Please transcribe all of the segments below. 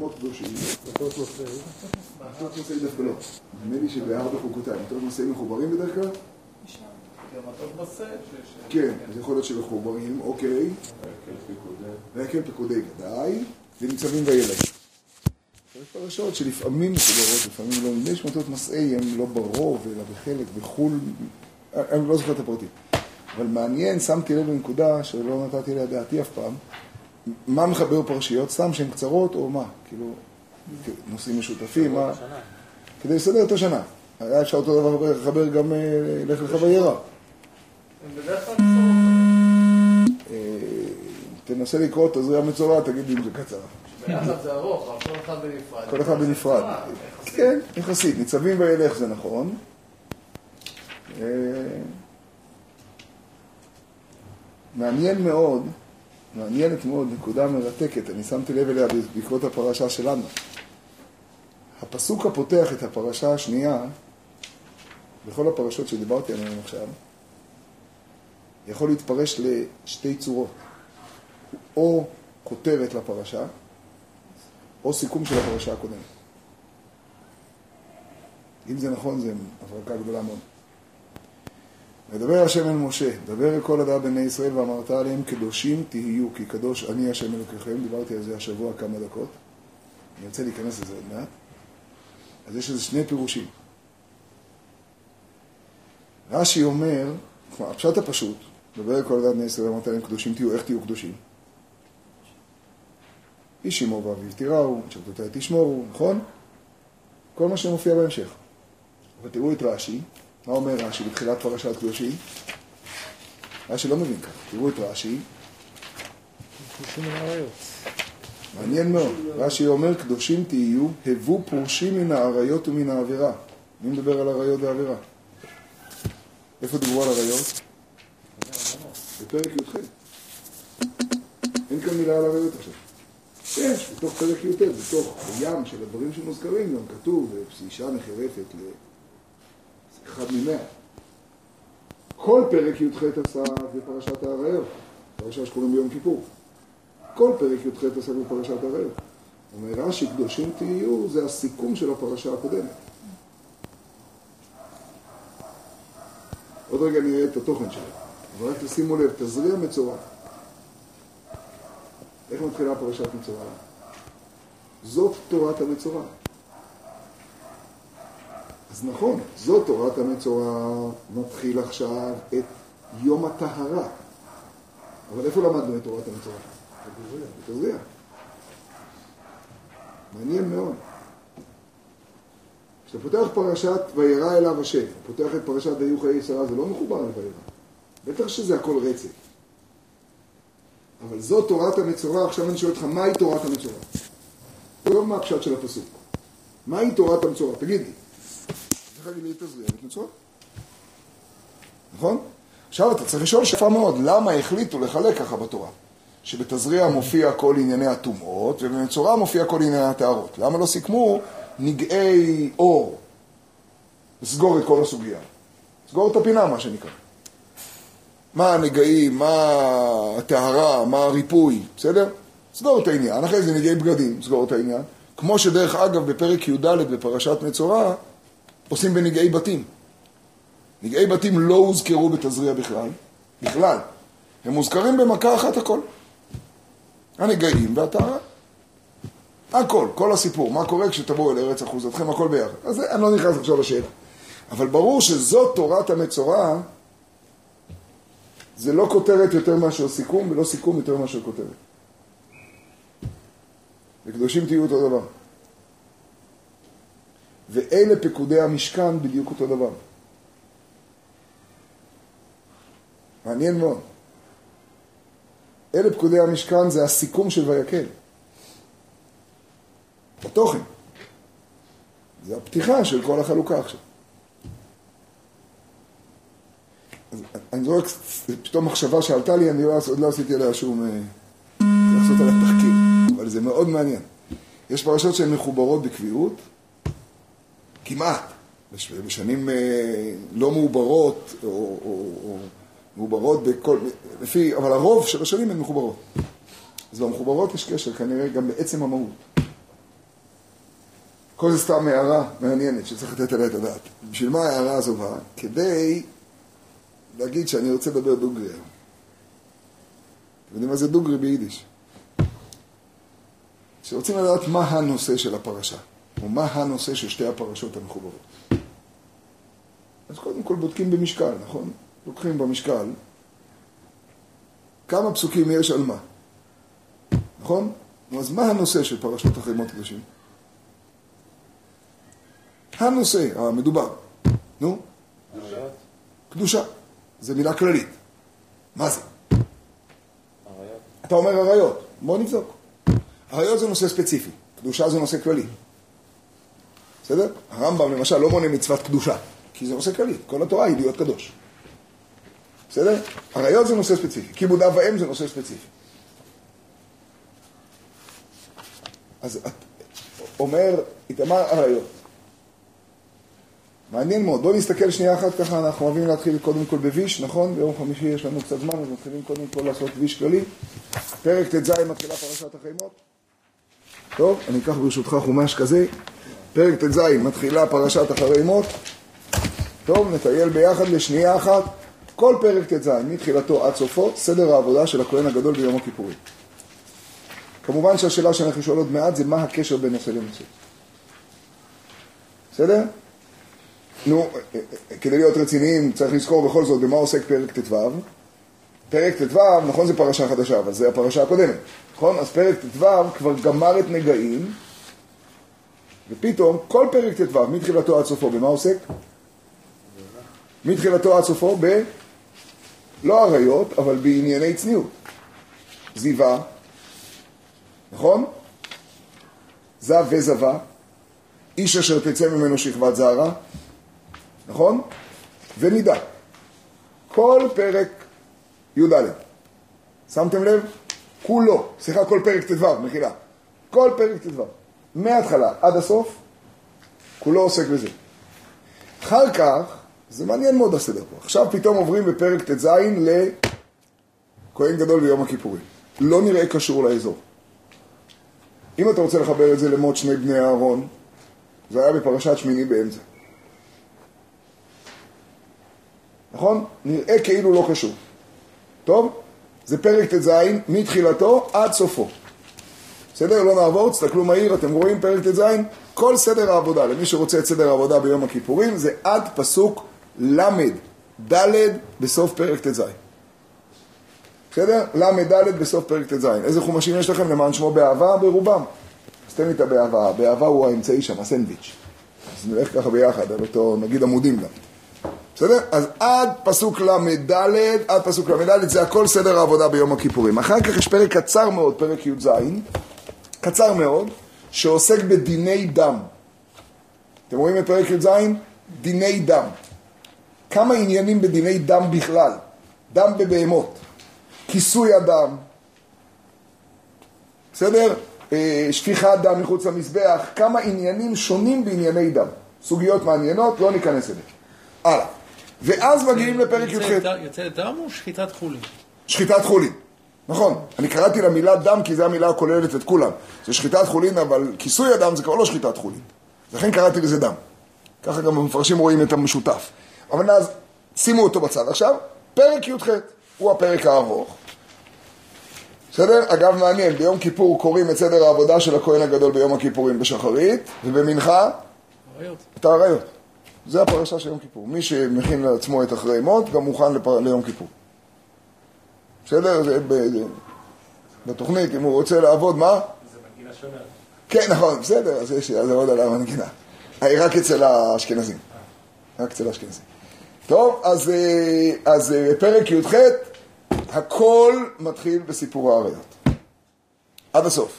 שמות קדושים. מטות נושאי דווקא לא. נדמה לי שבארבע חוקותיי, מטות נושאים מחוברים בדרך כלל? כן, אז יכול להיות שמחוברים, אוקיי. והקל פקודי ודאי, וניצבים וילד. יש פרשות שלפעמים מחוברות, לפעמים לא. נדמה לי שמטות מסעי הם לא ברוב, אלא בחלק, בחו"ל, אני לא זוכר את הפרטים. אבל מעניין, שמתי לב לנקודה שלא נתתי לה דעתי אף פעם, מה מחבר פרשיות? סתם שהן קצרות או מה? כאילו, נושאים משותפים, מה? כדי לסדר את השנה. היה אפשר אותו דבר לחבר גם אה, לך לך וירא. אה, תנסה לקרוא את תזריע מצורע, תגיד לי אם זה קצר. זה ארוך, אבל כל אחד בנפרד. כל אחד בנפרד. יחסית. כן, יחסית. ניצבים וילך זה נכון. אה, מעניין מאוד, מעניינת מאוד, נקודה מרתקת, אני שמתי לב אליה בעקבות הפרשה שלנו. הפסוק הפותח את הפרשה השנייה, בכל הפרשות שדיברתי עליהן עכשיו, יכול להתפרש לשתי צורות. או כותרת לפרשה, או סיכום של הפרשה הקודמת. אם זה נכון, זה הברקה גדולה מאוד. ודבר השם אל משה, דבר אל כל הדעה בני ישראל ואמרת עליהם קדושים תהיו, כי קדוש אני השם אלוקיכם, דיברתי על זה השבוע כמה דקות, אני רוצה להיכנס לזה עוד מעט. אז יש לזה שני פירושים. רש"י אומר, כלומר, הפשט הפשוט, דבר אל כל הדעת בני ישראל ואמרת עליהם קדושים תהיו, איך תהיו קדושים? איש אמו ואביו תיראו, את שבתותיי תשמורו, נכון? כל מה שמופיע בהמשך. אבל תראו את רש"י, מה אומר רש"י בתחילת פרשת קדושים? רש"י לא מבין ככה. תראו את רש"י, מעניין מאוד. רש"י אומר, קדושים תהיו, הבו פורשים מן האריות ומן העבירה. מי מדבר על אריות ועבירה? איפה דיברו על אריות? בפרק י"ח. אין כאן מילה על אריות עכשיו. יש, בתוך פרק י"ט, בתוך הים של הדברים שמוזכרים, גם כתוב, אישה נחרפת לאחד ממאה. כל פרק י"ח עשה בפרשת האריות, פרשה שקוראים ביום כיפור. כל פרק י"ח עסק בפרשת האריות. אומר רש"י, קדושים תהיו, זה הסיכום של הפרשה הקודמת. עוד רגע נראה את התוכן שלו. אבל רק תשימו לב, תזריע מצורע. איך מתחילה פרשת מצורע? זאת תורת המצורע. אז נכון, זאת תורת המצורע, נתחיל עכשיו את יום הטהרה. אבל איפה למדנו את תורת המצורע? בתזריע. מעניין מאוד. כשאתה פותח פרשת וירא אליו השם, פותח את פרשת ויהיו חיי שרה, זה לא מחובר לוירא. בטח שזה הכל רצף. אבל זאת תורת המצורע, עכשיו אני שואל אותך, מהי תורת המצורע? לא מה הפשט של הפסוק. מהי תורת המצורע? תגיד לי. צריך להגיד תזריע ואת מצורע. נכון? עכשיו אתה צריך לשאול שפה מאוד, למה החליטו לחלק ככה בתורה? שבתזריע מופיע כל ענייני הטומאות, ובמצורע מופיע כל ענייני הטהרות. למה לא סיכמו נגעי אור? לסגור את כל הסוגיה. לסגור את הפינה, מה שנקרא. מה הנגעים, מה הטהרה, מה הריפוי, בסדר? סגור את העניין. אחרי זה נגעי בגדים, סגור את העניין. כמו שדרך אגב בפרק י"ד בפרשת מצורע, עושים בנגעי בתים. נגעי בתים לא הוזכרו בתזריע בכלל, בכלל. הם מוזכרים במכה אחת הכל. הנגעים והטהרה. הכל, כל הסיפור, מה קורה כשתבואו אל ארץ אחוזתכם, הכל ביחד. אז אני לא נכנס עכשיו לשאלה. אבל ברור שזאת תורת המצורע, זה לא כותרת יותר מאשר סיכום, ולא סיכום יותר מאשר כותרת. וקדושים תהיו אותו דבר. ואלה פקודי המשכן בדיוק אותו דבר. מעניין מאוד. אלה פקודי המשכן זה הסיכום של ויקל. התוכן. זה הפתיחה של כל החלוקה עכשיו. אז אני זורק פתאום מחשבה שעלתה לי, אני לא, עוד לא עשיתי עליה שום... אה, לעשות עליה תחקיר, אבל זה מאוד מעניין. יש פרשות שהן מחוברות בקביעות, כמעט, בש- בשנים אה, לא מעוברות, או, או, או מעוברות בכל... לפי... אבל הרוב של השנים הן מחוברות. אז במחוברות יש קשר כנראה גם בעצם המהות. כל זה סתם הערה מעניינת שצריך לתת עליה את הדעת. בשביל מה ההערה הזו באה? כדי להגיד שאני רוצה לדבר דוגרי היום. אתם יודעים מה זה דוגרי ביידיש? שרוצים לדעת מה הנושא של הפרשה, או מה הנושא של שתי הפרשות המחוברות. אז קודם כל בודקים במשקל, נכון? לוקחים במשקל כמה פסוקים יש על מה, נכון? אז מה הנושא של פרשות אחרי מות קדושים? הנושא המדובר, נו? קדושה. זה מילה כללית. מה זה? עריות. אתה אומר עריות, בוא נבדוק. עריות זה נושא ספציפי, קדושה זה נושא כללי. בסדר? הרמב"ם למשל לא מונה מצוות קדושה, כי זה נושא כללי, כל התורה היא להיות קדוש. בסדר? עריות זה נושא ספציפי, כיבוד אב ואם זה נושא ספציפי. אז אומר, איתמר עריות. מעניין מאוד. בואו נסתכל שנייה אחת ככה, אנחנו אוהבים להתחיל קודם כל בוויש, נכון? ביום חמישי יש לנו קצת זמן, אז מתחילים קודם כל לעשות ויש כללי. פרק ט"ז מתחילה פרשת החיימות. טוב, אני אקח ברשותך חומש כזה. פרק ט"ז מתחילה פרשת אחרי מות. טוב, נטייל ביחד לשנייה אחת. כל פרק ט"ז, מתחילתו עד סופו, סדר העבודה של הכהן הגדול ביום הכיפורים. כמובן שהשאלה שאנחנו שואל עוד מעט זה מה הקשר בין נושא לנושא. בסדר? נו, כדי להיות רציניים צריך לזכור בכל זאת במה עוסק פרק ט"ו. פרק ט"ו, נכון זה פרשה חדשה, אבל זה הפרשה הקודמת, נכון? אז פרק ט"ו כבר גמר את נגעים, ופתאום כל פרק ט"ו, מתחילתו עד סופו, במה עוסק? מתחילתו עד סופו ב... לא עריות, אבל בענייני צניעות. זיווה, נכון? זב וזבה, איש אשר תצא ממנו שכבת זערה, נכון? ונידה. כל פרק י"ד. שמתם לב? כולו, סליחה, כל פרק ט"ו, מחילה. כל פרק ט"ו, מההתחלה עד הסוף, כולו עוסק בזה. אחר כך, זה מעניין מאוד הסדר פה, עכשיו פתאום עוברים בפרק ט"ז לכהן גדול ביום הכיפורים. לא נראה קשור לאזור. אם אתה רוצה לחבר את זה למות שני בני אהרון, זה היה בפרשת שמיני באמצע. נכון? נראה כאילו לא קשור. טוב? זה פרק ט"ז מתחילתו עד סופו. בסדר? לא נעבור, תסתכלו מהיר, אתם רואים פרק ט"ז? כל סדר העבודה, למי שרוצה את סדר העבודה ביום הכיפורים, זה עד פסוק ל', ד' בסוף פרק ט"ז. בסדר? ל', ד' בסוף פרק ט"ז. איזה חומשים יש לכם? למען שמו באהבה? ברובם. אז תן לי את הבאהבה. באהבה הוא האמצעי שם, הסנדוויץ'. אז נלך ככה ביחד, על אותו, נגיד עמודים גם. בסדר? אז עד פסוק ל"ד, עד פסוק ל"ד, זה הכל סדר העבודה ביום הכיפורים. אחר כך יש פרק קצר מאוד, פרק י"ז, קצר מאוד, שעוסק בדיני דם. אתם רואים את פרק י"ז? דיני דם. כמה עניינים בדיני דם בכלל. דם בבהמות. כיסוי הדם. בסדר? אה, שפיכת דם מחוץ למזבח. כמה עניינים שונים בענייני דם. סוגיות מעניינות, לא ניכנס אליהן. הלאה. ואז מגיעים לפרק י"ח. יוצא דם או שחיטת חולין? שחיטת חולין. נכון, אני קראתי למילה דם כי זו המילה הכוללת את כולם. זה שחיטת חולין, אבל כיסוי הדם זה כבר לא שחיטת חולין. לכן קראתי לזה דם. ככה גם המפרשים רואים את המשותף. אבל אז שימו אותו בצד. עכשיו, פרק י"ח הוא הפרק הארוך. בסדר? אגב, מעניין, ביום כיפור קוראים את סדר העבודה של הכהן הגדול ביום הכיפורים בשחרית, ובמנחה? את האריות. זה הפרשה של יום כיפור. מי שמכין לעצמו את אחרי מות, גם מוכן לפר... ליום כיפור. בסדר? זה ב... בתוכנית, אם הוא רוצה לעבוד, מה? זה מנגינה שונה. כן, נכון, בסדר, אז יש לי עוד על המנגינה. רק אצל האשכנזים. רק אצל האשכנזים. טוב, אז, אה, אז אה, פרק י"ח, הכל מתחיל בסיפור האריות. עד הסוף.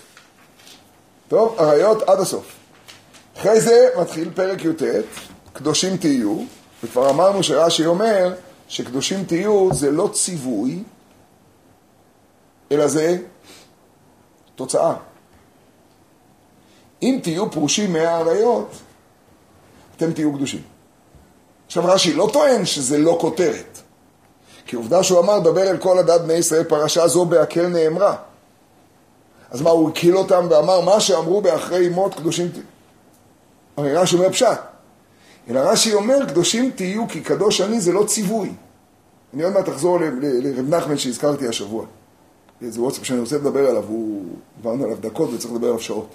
טוב, אריות עד הסוף. אחרי זה מתחיל פרק י"ט, קדושים תהיו, וכבר אמרנו שרש"י אומר שקדושים תהיו זה לא ציווי, אלא זה תוצאה. אם תהיו פרושים מהאריות, אתם תהיו קדושים. עכשיו רש"י לא טוען שזה לא כותרת, כי עובדה שהוא אמר, דבר אל כל הדת בני ישראל, פרשה זו בהקל נאמרה. אז מה, הוא הקיל אותם ואמר, מה שאמרו באחרי מות קדושים תהיו. הרי רש"י אומר פשט. אלא רש"י אומר, קדושים תהיו כי קדוש אני זה לא ציווי. אני עוד מעט אחזור לרב נחמן שהזכרתי השבוע. איזה וואטסאפ שאני רוצה לדבר עליו, הוא... דיברנו עליו דקות וצריך לדבר עליו שעות.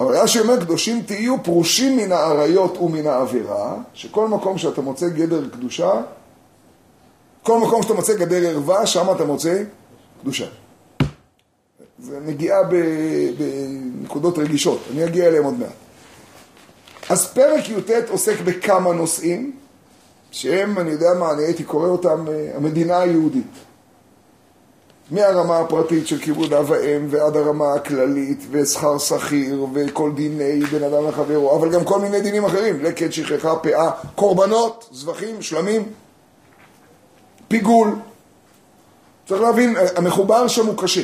אבל רש"י אומר, קדושים תהיו פרושים מן האריות ומן העבירה, שכל מקום שאתה מוצא גדר קדושה, כל מקום שאתה מוצא גדר ערווה, שם אתה מוצא קדושה. זה נגיעה בנקודות רגישות, אני אגיע אליהם עוד מעט. אז פרק י"ט עוסק בכמה נושאים, שהם, אני יודע מה, אני הייתי קורא אותם, המדינה היהודית. מהרמה הפרטית של כיבוד אב ואם ועד הרמה הכללית ושכר שכיר וכל דיני בן אדם לחברו, אבל גם כל מיני דינים אחרים, לקט, שכחה, פאה, קורבנות, זבחים, שלמים, פיגול. צריך להבין, המחובר שם הוא קשה,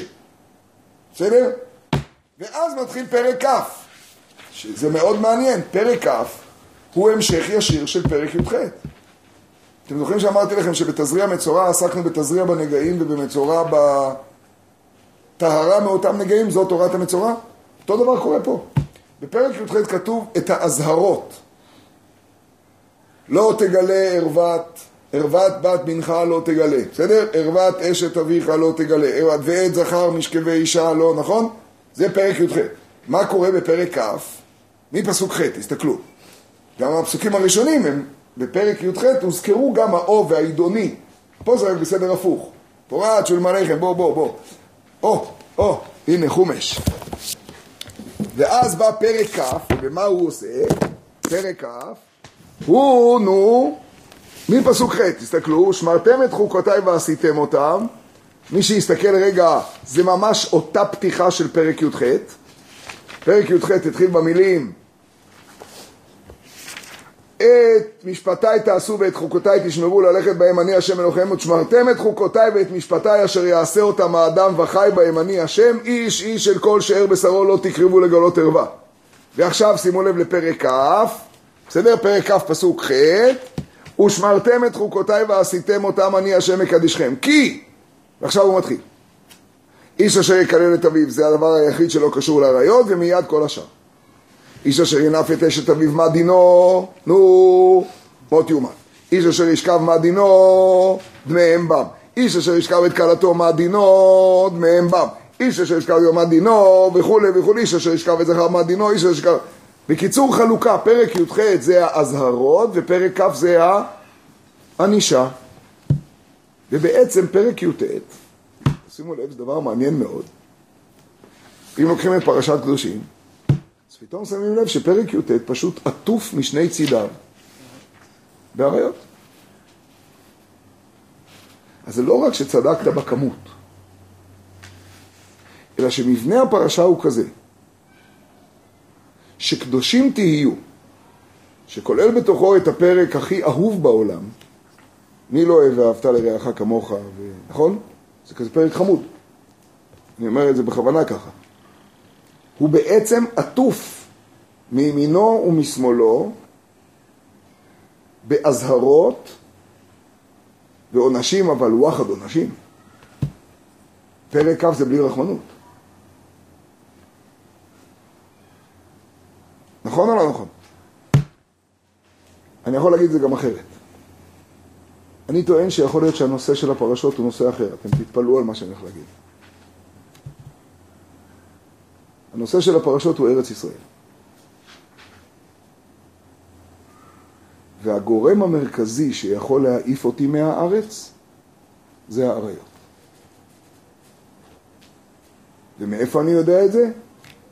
בסדר? ואז מתחיל פרק כ', שזה מאוד מעניין, פרק כ' הוא המשך ישיר של פרק י"ח. אתם זוכרים שאמרתי לכם שבתזריע מצורע עסקנו בתזריע בנגעים ובמצורע בטהרה מאותם נגעים, זו תורת המצורע? אותו דבר קורה פה. בפרק י"ח כתוב את האזהרות. לא תגלה ערוות, ערוות בת בנך לא תגלה, בסדר? ערוות אשת אביך לא תגלה, ועת זכר משכבי אישה לא, נכון? זה פרק י"ח. מה קורה בפרק כ'? מפסוק ח', תסתכלו. גם הפסוקים הראשונים הם בפרק י"ח הוזכרו גם האו והעידוני. פה זה רק בסדר הפוך. פורט של מלאכם, בוא, בוא, בוא. או, או, הנה חומש. ואז בא פרק כ', ומה הוא עושה? פרק כ', הוא, נו, מפסוק ח', תסתכלו, שמרתם את חוקותיי ועשיתם אותם. מי שיסתכל רגע, זה ממש אותה פתיחה של פרק י"ח. פרק י"ח התחיל במילים את משפטיי תעשו ואת חוקותיי תשמרו ללכת בהם אני השם אלוהיכם ושמרתם את חוקותיי ואת משפטיי אשר יעשה אותם האדם וחי בהם. אני השם איש איש של כל שאר בשרו לא תקרבו לגלות ערווה. ועכשיו שימו לב לפרק כ' בסדר? פרק כ' פסוק ח' ושמרתם את חוקותיי ועשיתם אותם אני השם מקדישכם. כי ועכשיו הוא מתחיל איש אשר יקלל את אביו זה הדבר היחיד שלא קשור לעריות ומיד כל השאר איש אשר ינף את אשת אביו מה דינו? נו, מות יומת. איש אשר ישכב מה דינו? דמיהם בם. איש אשר ישכב את כלתו מה דינו? דמיהם בם. איש אשר ישכב מה דינו? וכולי וכולי. איש אשר ישכב את זכר מה דינו? איש אשר ישכב... בקיצור חלוקה, פרק י"ח זה האזהרות ופרק כ' זה הענישה. ובעצם פרק י"ט, שימו לב, זה דבר מעניין מאוד. אם לוקחים את פרשת קדושים, פתאום שמים לב שפרק י"ט פשוט עטוף משני צידיו באריות. אז זה לא רק שצדקת בכמות, אלא שמבנה הפרשה הוא כזה, שקדושים תהיו, שכולל בתוכו את הפרק הכי אהוב בעולם, מי לא אוהב ואהבת לרעך כמוך, ו... נכון? זה כזה פרק חמוד. אני אומר את זה בכוונה ככה. הוא בעצם עטוף מימינו ומשמאלו באזהרות ועונשים, אבל וואחד עונשים. פרק כ' זה בלי רחמנות. נכון או לא נכון? אני יכול להגיד את זה גם אחרת. אני טוען שיכול להיות שהנושא של הפרשות הוא נושא אחר, אתם תתפלאו על מה שאני הולך להגיד. הנושא של הפרשות הוא ארץ ישראל. והגורם המרכזי שיכול להעיף אותי מהארץ זה האריות. ומאיפה אני יודע את זה?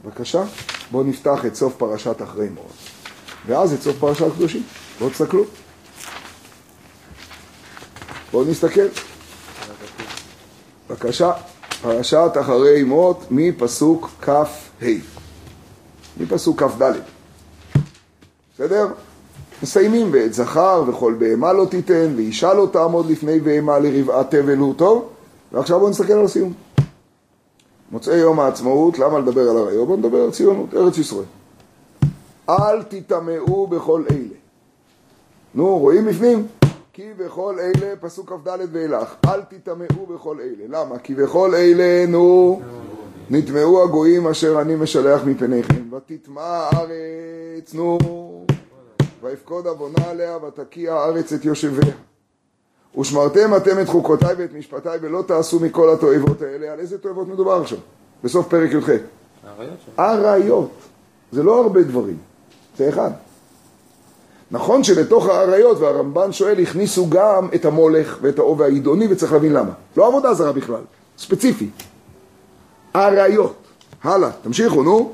בבקשה, בואו נפתח את סוף פרשת אחרי מאוד. ואז את סוף פרשת קדושים. בואו תסתכלו. בואו נסתכל. בבקשה, פרשת אחרי מות מפסוק כ"ה. מפסוק כ"ד. בסדר? מסיימים ואת זכר וכל בהמה לא תיתן ואישה לא תעמוד לפני בהמה לרבעת תבל הוא טוב ועכשיו בואו נסתכל על הסיום. מוצאי יום העצמאות, למה לדבר על הריו? בואו נדבר על ציונות, ארץ ישראל. אל תטמאו בכל אלה. נו, רואים בפנים? כי בכל אלה, פסוק כ"ד ואילך, אל תטמאו בכל אלה. למה? כי בכל אלה, נו, נטמעו הגויים אשר אני משלח מפניכם, ותטמע הארץ, נו, ויפקוד עוונה עליה, ותקיע הארץ את יושביה. ושמרתם אתם את חוקותיי ואת משפטיי, ולא תעשו מכל התועבות האלה. על איזה תועבות מדובר עכשיו? בסוף פרק י"ח. אריות. זה לא הרבה דברים, זה אחד. נכון שלתוך האריות, והרמב"ן שואל, הכניסו גם את המולך ואת האוב העידוני, וצריך להבין למה. לא עבודה זרה בכלל, ספציפי. אריות. הלאה, תמשיכו, נו.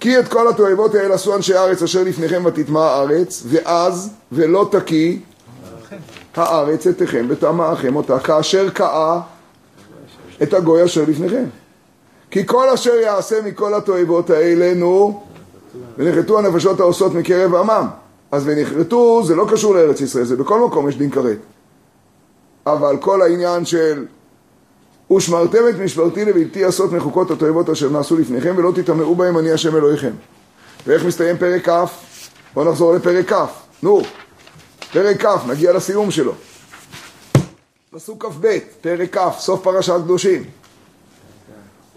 כי את כל התועבות האלה עשו אנשי הארץ אשר לפניכם ותטמע הארץ, ואז ולא תקיא הארץ אתכם ותמאכם אותה, כאשר קאה את הגוי אשר לפניכם. כי כל אשר יעשה מכל התועבות האלה, נו, ונחרטו הנפשות העושות מקרב עמם. אז ונחרטו זה לא קשור לארץ ישראל, זה בכל מקום יש דין כרת. אבל כל העניין של ושמרתם את משמרתי לבלתי עשות מחוקות התועבות אשר נעשו לפניכם ולא תטמאו בהם אני השם אלוהיכם. ואיך מסתיים פרק כ'? בואו נחזור לפרק כ'. נו, פרק כ', נגיע לסיום שלו. פסוק כ"ב, פרק כ', סוף פרשת קדושים.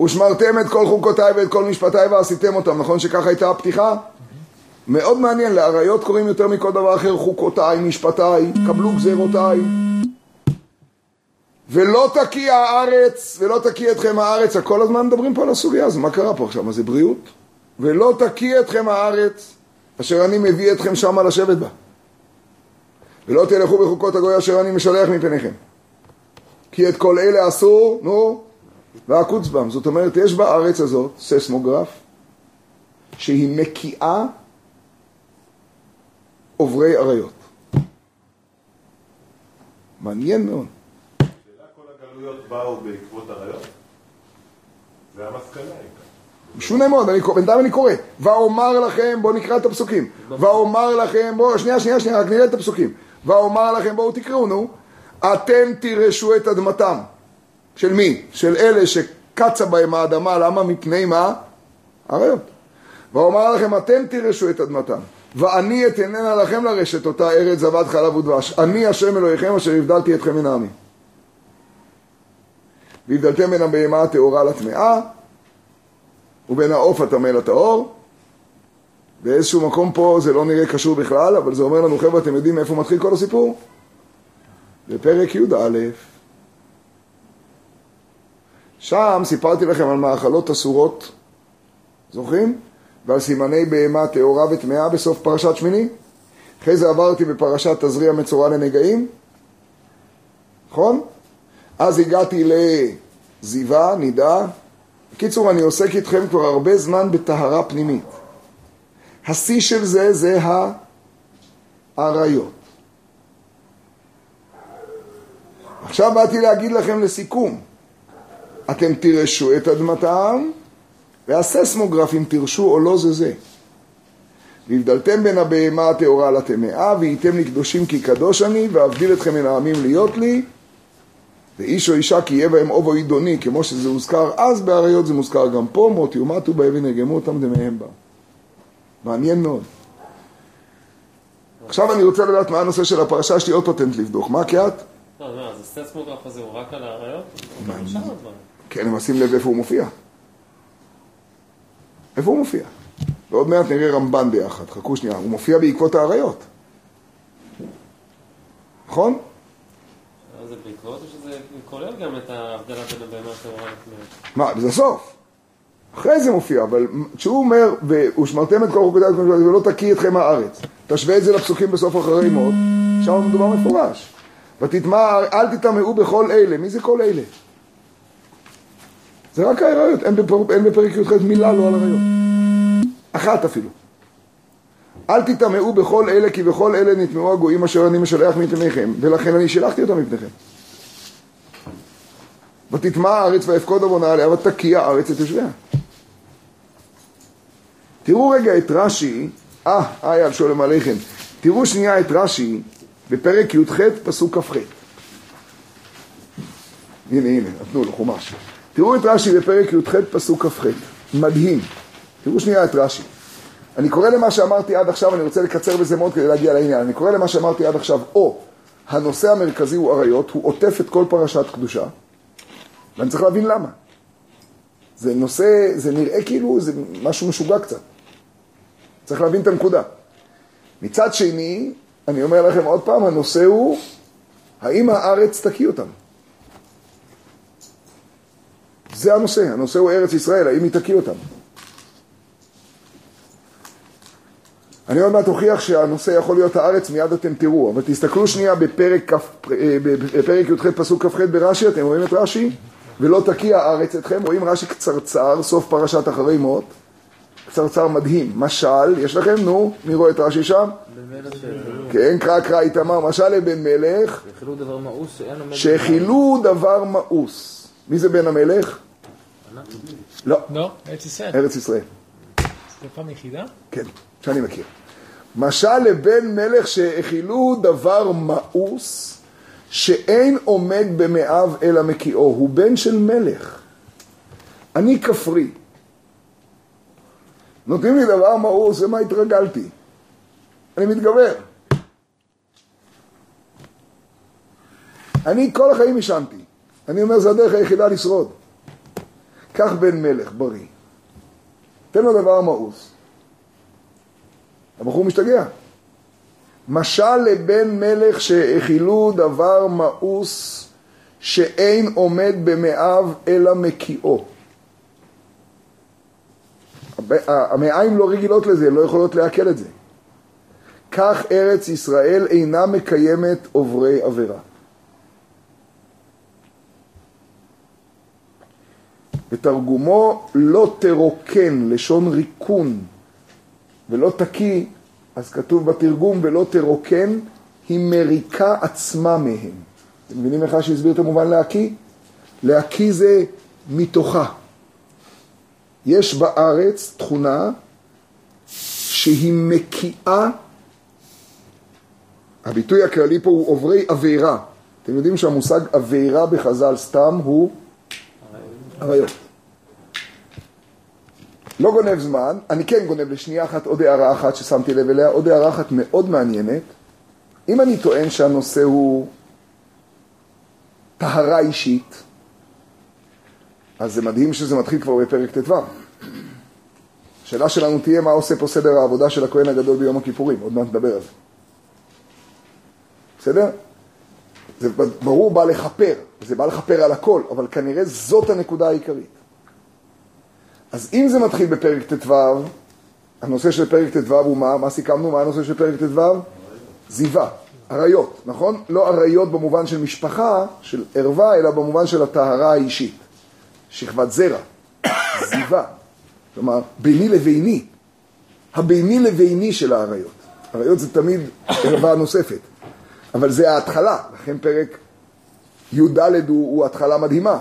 ושמרתם את כל חוקותיי ואת כל משפטיי ועשיתם אותם, נכון שככה הייתה הפתיחה? מאוד מעניין, לאריות קוראים יותר מכל דבר אחר חוקותיי, משפטיי, קבלו גזירותיי. ולא תקיע הארץ, ולא תקיע אתכם הארץ, כל הזמן מדברים פה על הסוגיה הזו, מה קרה פה עכשיו? מה זה בריאות? ולא תקיע אתכם הארץ, אשר אני מביא אתכם שמה לשבת בה. ולא תלכו בחוקות הגוי אשר אני משלח מפניכם. כי את כל אלה אסור, נו, ועקוץ בם. זאת אומרת, יש בארץ הזאת ססמוגרף שהיא מקיאה עוברי אריות. מעניין מאוד. שאלה כל הגלויות באו בעקבות אריות? זה המסקנה. משונה מאוד, אני, בינתיים אני קורא. ואומר לכם, בואו נקרא את הפסוקים. ואומר לכם, בואו, שנייה, שנייה, שנייה, רק נראה את הפסוקים. ואומר לכם, בואו תקראו, נו. אתם תירשו את אדמתם. של מי? של אלה שקצה בהם האדמה, למה? מפני מה? אריות. ואומר לכם, אתם תירשו את אדמתם. ואני אתננה לכם לרשת אותה ארץ זבת חלב ודבש. אני השם אלוהיכם אשר הבדלתי אתכם מן העמים. והבדלתם בין הבהמה הטהורה לטמאה, ובין העוף הטמא לטהור. באיזשהו מקום פה זה לא נראה קשור בכלל, אבל זה אומר לנו, חבר'ה, אתם יודעים מאיפה מתחיל כל הסיפור? בפרק י"א. שם סיפרתי לכם על מאכלות אסורות, זוכרים? ועל סימני בהמה טהורה וטמאה בסוף פרשת שמיני. אחרי זה עברתי בפרשת תזריע מצורע לנגעים, נכון? אז הגעתי לזיווה, נידה. בקיצור, אני עוסק איתכם כבר הרבה זמן בטהרה פנימית. השיא של זה זה האריות. עכשיו באתי להגיד לכם לסיכום, אתם תירשו את אדמתם, והססמוגרף אם תרשו או לא זה זה. והבדלתם בין הבהמה הטהורה לטמאה, והייתם לי קדושים כי קדוש אני, ואבדיל אתכם מן העמים להיות לי, ואיש או אישה כי יהיה בהם אובו עידוני, כמו שזה הוזכר אז באריות, זה מוזכר גם פה, מות יומתו באבן ירגמו אותם דמיהם בה. מעניין מאוד. עכשיו אני רוצה לדעת מה הנושא של הפרשה, יש לי עוד פטנט לבדוק. מה קהת? לא, לא, אז הסטסמוגרף הזה הוא רק על האריות? הדברים. כן, אבל שים לב איפה הוא מופיע. איפה הוא מופיע? ועוד מעט נראה רמב"ן ביחד, חכו שנייה, הוא מופיע בעקבות האריות. נכון? אז זה בעקבות או שזה כולל גם את ההבדלה בין הבהמה הטהורה? מה, זה הסוף. אחרי זה מופיע, אבל כשהוא אומר, ושמרתם את כל חוקותיי ולא תקיא אתכם הארץ, תשווה את זה לפסוקים בסוף אחרי מות, שם מדובר מפורש. ותטמע, אל תטמאו בכל אלה. מי זה כל אלה? זה רק האריות, אין, בפר, אין בפרק י"ח מילה לא על אריות. אחת אפילו. אל תטמאו בכל אלה, כי בכל אלה נטמאו הגויים אשר אני משלח מפניכם, ולכן אני שלחתי אותם מפניכם. ותטמע הארץ ויפקוד עוונה עליה ותקיע הארץ את יושביה. תראו רגע את רש"י, אה, איה על שולם עליכם. תראו שנייה את רש"י בפרק י"ח פסוק כ"ח. הנה, הנה, נתנו לו חומש. תראו את רש"י בפרק י"ח פסוק כ"ח. מדהים. תראו שנייה את רש"י. אני קורא למה שאמרתי עד עכשיו, אני רוצה לקצר בזה מאוד כדי להגיע לעניין. אני קורא למה שאמרתי עד עכשיו, או הנושא המרכזי הוא עריות, הוא עוטף את כל פרשת קדושה, ואני צריך להבין למה. זה נושא, זה נראה כאילו זה משהו משוגע קצת. צריך להבין את הנקודה. מצד שני, אני אומר לכם עוד פעם, הנושא הוא, האם הארץ תקיא אותם? זה הנושא, הנושא הוא ארץ ישראל, האם היא תקיא אותם? אני עוד מעט אוכיח שהנושא יכול להיות הארץ, מיד אתם תראו, אבל תסתכלו שנייה בפרק, אה, בפרק י"ח פסוק כ"ח ברש"י, אתם רואים את רש"י? ולא תקיע הארץ אתכם, רואים רש"י קצרצר, סוף פרשת אחרי מות, קצרצר מדהים, משל, יש לכם? נו, מי רואה את רש"י שם? כן, קרא קרא איתמר, משל לבן מלך, שהכילו דבר מאוס. מי זה בן המלך? לא. לא, ארץ ישראל. ארץ ישראל. זו פעם יחידה? כן, שאני מכיר. משל לבן מלך שהכילו דבר מאוס, שאין עומד במאיו אלא מקיאו, הוא בן של מלך. אני כפרי. נותנים לי דבר מאוס, זה מה התרגלתי. אני מתגבר. אני כל החיים עישנתי. אני אומר, זו הדרך היחידה לשרוד. קח בן מלך בריא, תן לו דבר מאוס. הבחור משתגע. משל לבן מלך שהכילו דבר מאוס שאין עומד במאיו אלא מקיאו. המעיים לא רגילות לזה, לא יכולות לעכל את זה. כך ארץ ישראל אינה מקיימת עוברי עבירה. ותרגומו לא תרוקן, לשון ריקון, ולא תקיא, אז כתוב בתרגום ולא תרוקן, היא מריקה עצמה מהם. אתם מבינים איך שהסביר את המובן להקיא? להקיא זה מתוכה. יש בארץ תכונה שהיא מקיאה, הביטוי הכללי פה הוא עוברי עבירה. אתם יודעים שהמושג עבירה בחז"ל סתם הוא עריות. לא גונב זמן, אני כן גונב לשנייה אחת עוד הערה אחת ששמתי לב אליה, עוד הערה אחת מאוד מעניינת. אם אני טוען שהנושא הוא טהרה אישית, אז זה מדהים שזה מתחיל כבר בפרק ט"ו. השאלה שלנו תהיה מה עושה פה סדר העבודה של הכהן הגדול ביום הכיפורים, עוד מעט נדבר על זה. בסדר? זה ברור בא לכפר, זה בא לכפר על הכל, אבל כנראה זאת הנקודה העיקרית. אז אם זה מתחיל בפרק ט"ו, הנושא של פרק ט"ו הוא מה? מה סיכמנו? מה הנושא של פרק ט"ו? זיווה, עריות, נכון? לא עריות במובן של משפחה, של ערווה, אלא במובן של הטהרה האישית. שכבת זרע, זיווה. כלומר, ביני לביני, הביני לביני של העריות. עריות זה תמיד ערווה נוספת, אבל זה ההתחלה, לכן פרק י"ד הוא, הוא התחלה מדהימה.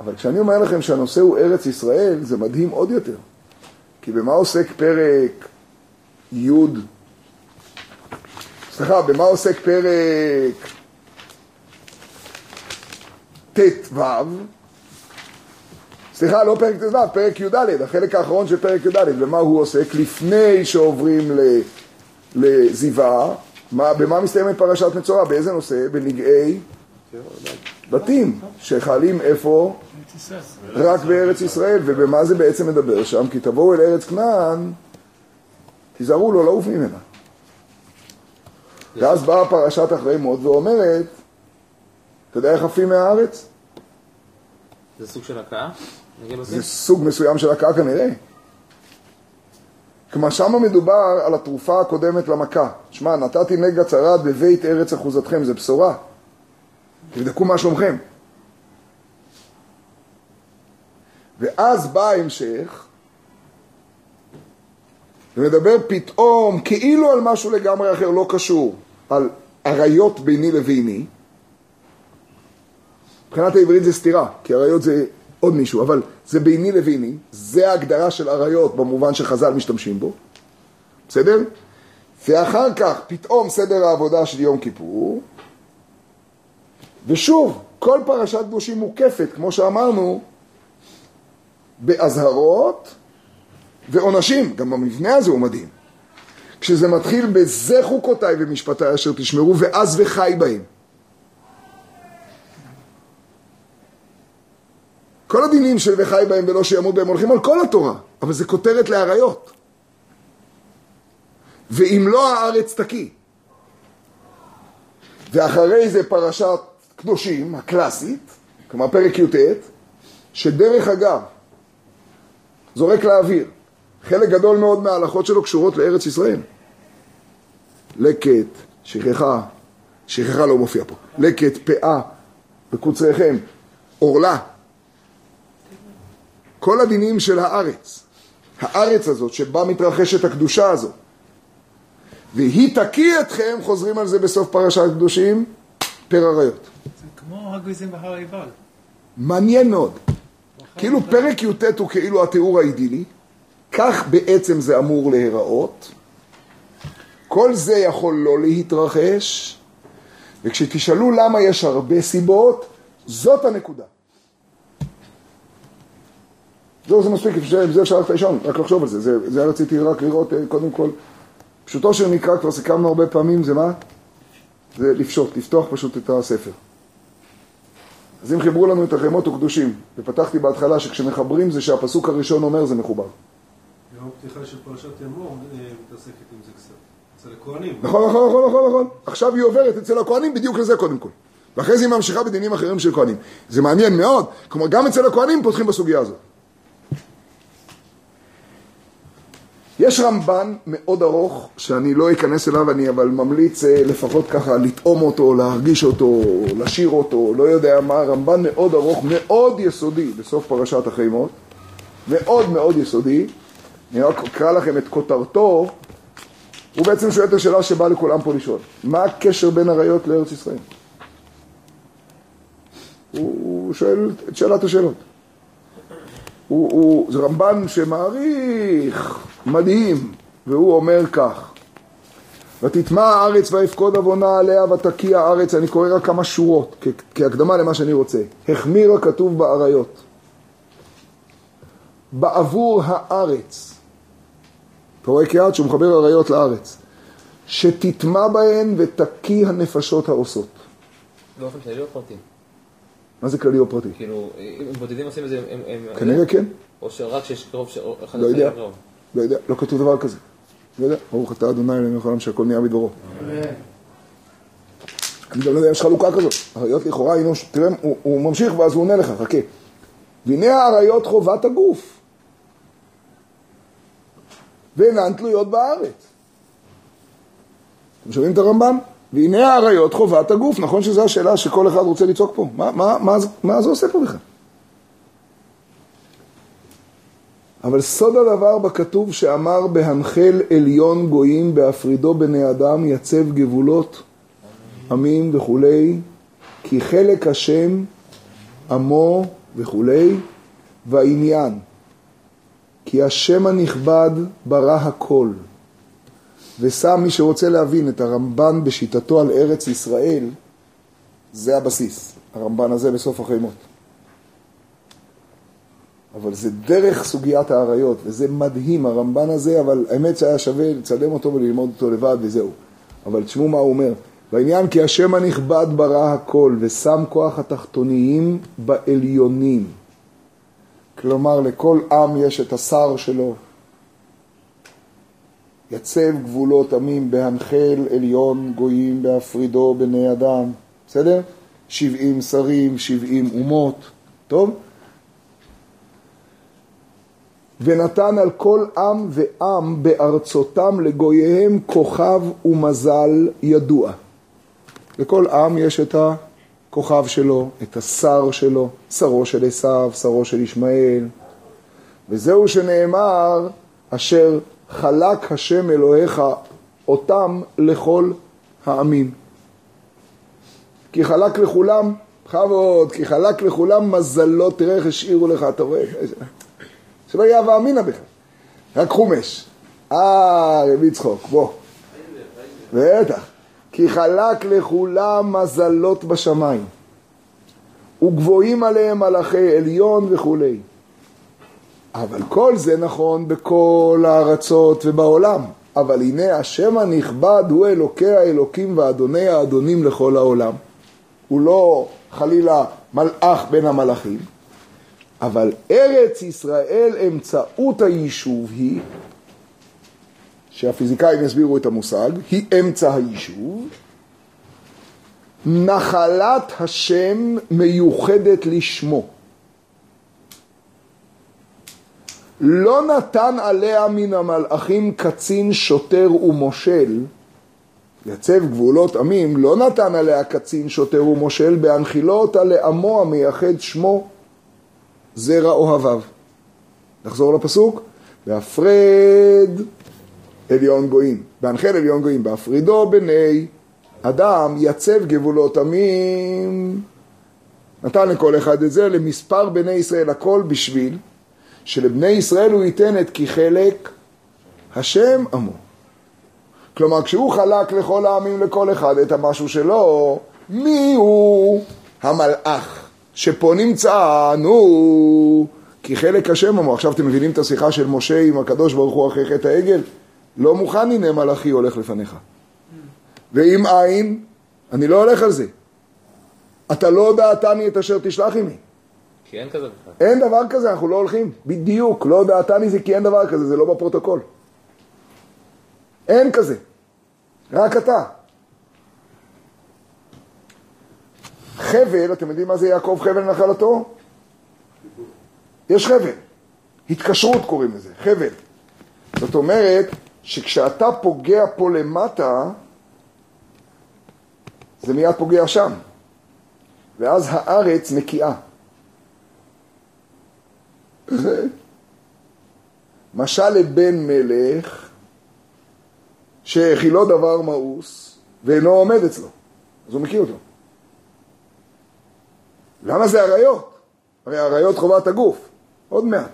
אבל כשאני אומר לכם שהנושא הוא ארץ ישראל, זה מדהים עוד יותר. כי במה עוסק פרק י', סליחה, במה עוסק פרק ט"ו? סליחה, לא פרק ט"ו, פרק י"ד, החלק האחרון של פרק י"ד, במה הוא עוסק? לפני שעוברים לזיווה, במה מסתיימת פרשת מצורע? באיזה נושא? בנגעי בתים, שחלים איפה? רק בארץ ישראל, ובמה זה בעצם מדבר שם? כי תבואו אל ארץ כנען, תיזהרו לו לעוף ממנה. ואז באה פרשת אחרי מות ואומרת, אתה יודע איך עפים מהארץ? זה סוג של הכאה? זה סוג מסוים של הכאה כנראה. כלומר, שמה מדובר על התרופה הקודמת למכה. שמע, נתתי נגע צרד בבית ארץ אחוזתכם, זה בשורה. תבדקו מה שלומכם. ואז בא ההמשך, ומדבר פתאום כאילו על משהו לגמרי אחר, לא קשור, על עריות ביני לביני. מבחינת העברית זה סתירה, כי עריות זה עוד מישהו, אבל זה ביני לביני, זה ההגדרה של עריות במובן שחז"ל משתמשים בו, בסדר? ואחר כך פתאום סדר העבודה של יום כיפור, ושוב, כל פרשת קדושים מוקפת, כמו שאמרנו, באזהרות ועונשים, גם המבנה הזה הוא מדהים. כשזה מתחיל בזה חוקותיי ומשפטיי אשר תשמרו ואז וחי בהם. כל הדינים של וחי בהם ולא שימות בהם הולכים על כל התורה, אבל זה כותרת לאריות. ואם לא הארץ תקיא. ואחרי זה פרשת קדושים, הקלאסית, כלומר פרק י"ט, שדרך אגב, זורק לאוויר, חלק גדול מאוד מההלכות שלו קשורות לארץ ישראל. לקט, שכחה, שכחה לא מופיע פה, לקט, פאה, בקוצריכם, עורלה. כל הדינים של הארץ, הארץ הזאת שבה מתרחשת הקדושה הזאת, והיא תקיא אתכם, חוזרים על זה בסוף פרשת קדושים, פר עריות. הגריזים בהר עיבל. מעניין מאוד. כאילו פרק י"ט הוא כאילו התיאור האידילי, כך בעצם זה אמור להיראות. כל זה יכול לא להתרחש, וכשתשאלו למה יש הרבה סיבות, זאת הנקודה. זהו, זה מספיק, זה אפשר ללכת לישון, רק לחשוב על זה. זה, זה רציתי רק לראות, אה, קודם כל, פשוטו של מקרא, כבר סיכמנו הרבה פעמים, זה מה? זה לפשוט, לפתוח פשוט את הספר. אז אם חיברו לנו את החמות וקדושים, ופתחתי בהתחלה שכשמחברים זה שהפסוק הראשון אומר זה מחובר. יום פתיחה של פרשת ימור אה, מתעסקת עם זה קצת. אצל הכהנים. נכון, נכון, נכון, נכון, נכון. עכשיו היא עוברת אצל הכהנים בדיוק לזה קודם כל. ואחרי זה היא ממשיכה בדינים אחרים של כהנים. זה מעניין מאוד. כלומר, גם אצל הכהנים פותחים בסוגיה הזאת. יש רמב"ן מאוד ארוך, שאני לא אכנס אליו, אני אבל ממליץ אה, לפחות ככה לטעום אותו, להרגיש אותו, לשיר אותו, לא יודע מה, רמב"ן מאוד ארוך, מאוד יסודי בסוף פרשת החימות, מאוד מאוד יסודי. אני רק אקרא לכם את כותרתו, הוא בעצם שואל את השאלה שבאה לכולם פה לשאול, מה הקשר בין אריות לארץ ישראל? הוא שואל את שאלת השאלות. הוא, הוא, זה רמב"ן שמעריך, מדהים, והוא אומר כך: ותטמע הארץ ויפקוד עוונה עליה ותקיע הארץ, אני קורא רק כמה שורות כ- כהקדמה למה שאני רוצה. החמיר הכתוב באריות. בעבור הארץ. אתה רואה כיעד שהוא מחבר אריות לארץ. שתטמע בהן ותקיא הנפשות העושות. באופן כללי או פרטי? מה זה כללי או פרטי? כאילו, אם בודדים עושים את זה, הם... כנראה כן. או שרק שיש קרוב, לא יודע. לא יודע, לא כתוב דבר כזה. לא יודע, ברוך אתה אדוני אלוהים מלך שהכל נהיה בדברו. אני גם לא יודע, יש חלוקה כזאת. אריות לכאורה היינו, תראה, הוא, הוא ממשיך ואז הוא עונה לך, חכה. והנה האריות חובת הגוף, ואינן תלויות בארץ. אתם שומעים את הרמב"ם? והנה האריות חובת הגוף, נכון שזו השאלה שכל אחד רוצה לצעוק פה. מה, מה, מה, מה זה עושה פה בכלל? אבל סוד הדבר בכתוב שאמר בהנחל עליון גויים בהפרידו בני אדם יצב גבולות עמים וכולי כי חלק השם עמו וכולי והעניין כי השם הנכבד ברא הכל. ושם מי שרוצה להבין את הרמב"ן בשיטתו על ארץ ישראל זה הבסיס, הרמב"ן הזה בסוף החימות אבל זה דרך סוגיית האריות, וזה מדהים, הרמב"ן הזה, אבל האמת שהיה שווה לצלם אותו וללמוד אותו לבד וזהו. אבל תשמעו מה הוא אומר. בעניין כי השם הנכבד ברא הכל, ושם כוח התחתוניים בעליונים. כלומר, לכל עם יש את השר שלו. יצב גבולות עמים בהנחל עליון גויים בהפרידו בני אדם. בסדר? שבעים שרים, שבעים אומות. טוב? ונתן על כל עם ועם בארצותם לגוייהם כוכב ומזל ידוע. לכל עם יש את הכוכב שלו, את השר שלו, שרו של עשיו, שרו של ישמעאל. וזהו שנאמר, אשר חלק השם אלוהיך אותם לכל העמים. כי חלק לכולם, בכבוד, כי חלק לכולם מזלות, תראה איך השאירו לך, אתה רואה? שלא יהיה הווה אמינא בכלל. רק חומש. אה, רבי צחוק, בוא. בטח. כי חלק לכולם מזלות בשמיים, וגבוהים עליהם מלאכי עליון וכולי. אבל כל זה נכון בכל הארצות ובעולם. אבל הנה השם הנכבד הוא אלוקי האלוקים ואדוני האדונים לכל העולם. הוא לא חלילה מלאך בין המלאכים, אבל ארץ ישראל אמצעות היישוב היא, שהפיזיקאים יסבירו את המושג, היא אמצע היישוב, נחלת השם מיוחדת לשמו. לא נתן עליה מן המלאכים קצין, שוטר ומושל, יצב גבולות עמים, לא נתן עליה קצין, שוטר ומושל, בהנחילו אותה לעמו המייחד שמו זרע אוהביו. נחזור לפסוק, בהפרד עליון גויים, בהנחל עליון גויים, בהפרידו בני אדם יצב גבולות עמים, נתן לכל אחד את זה, למספר בני ישראל הכל בשביל שלבני ישראל הוא ייתן את כחלק השם עמו. כלומר, כשהוא חלק לכל העמים, לכל אחד, את המשהו שלו, מי הוא המלאך שפה נמצא, נו, כי חלק השם עמו. עכשיו אתם מבינים את השיחה של משה עם הקדוש ברוך הוא אחרי חטא העגל? לא מוכן הנה מלאכי הולך לפניך. ואם אין, אני לא הולך על זה. אתה לא דעתני את אשר תשלח עמי. כי אין כזה בכלל. אין דבר כזה, אנחנו לא הולכים. בדיוק, לא דעתני זה כי אין דבר כזה, זה לא בפרוטוקול. אין כזה. רק אתה. חבל, אתם יודעים מה זה יעקב חבל נחלתו? יש חבל. התקשרות קוראים לזה, חבל. זאת אומרת שכשאתה פוגע פה למטה, זה מיד פוגע שם. ואז הארץ נקיעה. משל לבן מלך שהכילו דבר מאוס ואינו עומד אצלו, אז הוא מכיר אותו. למה זה אריות? הרי אריות חובת הגוף, עוד מעט.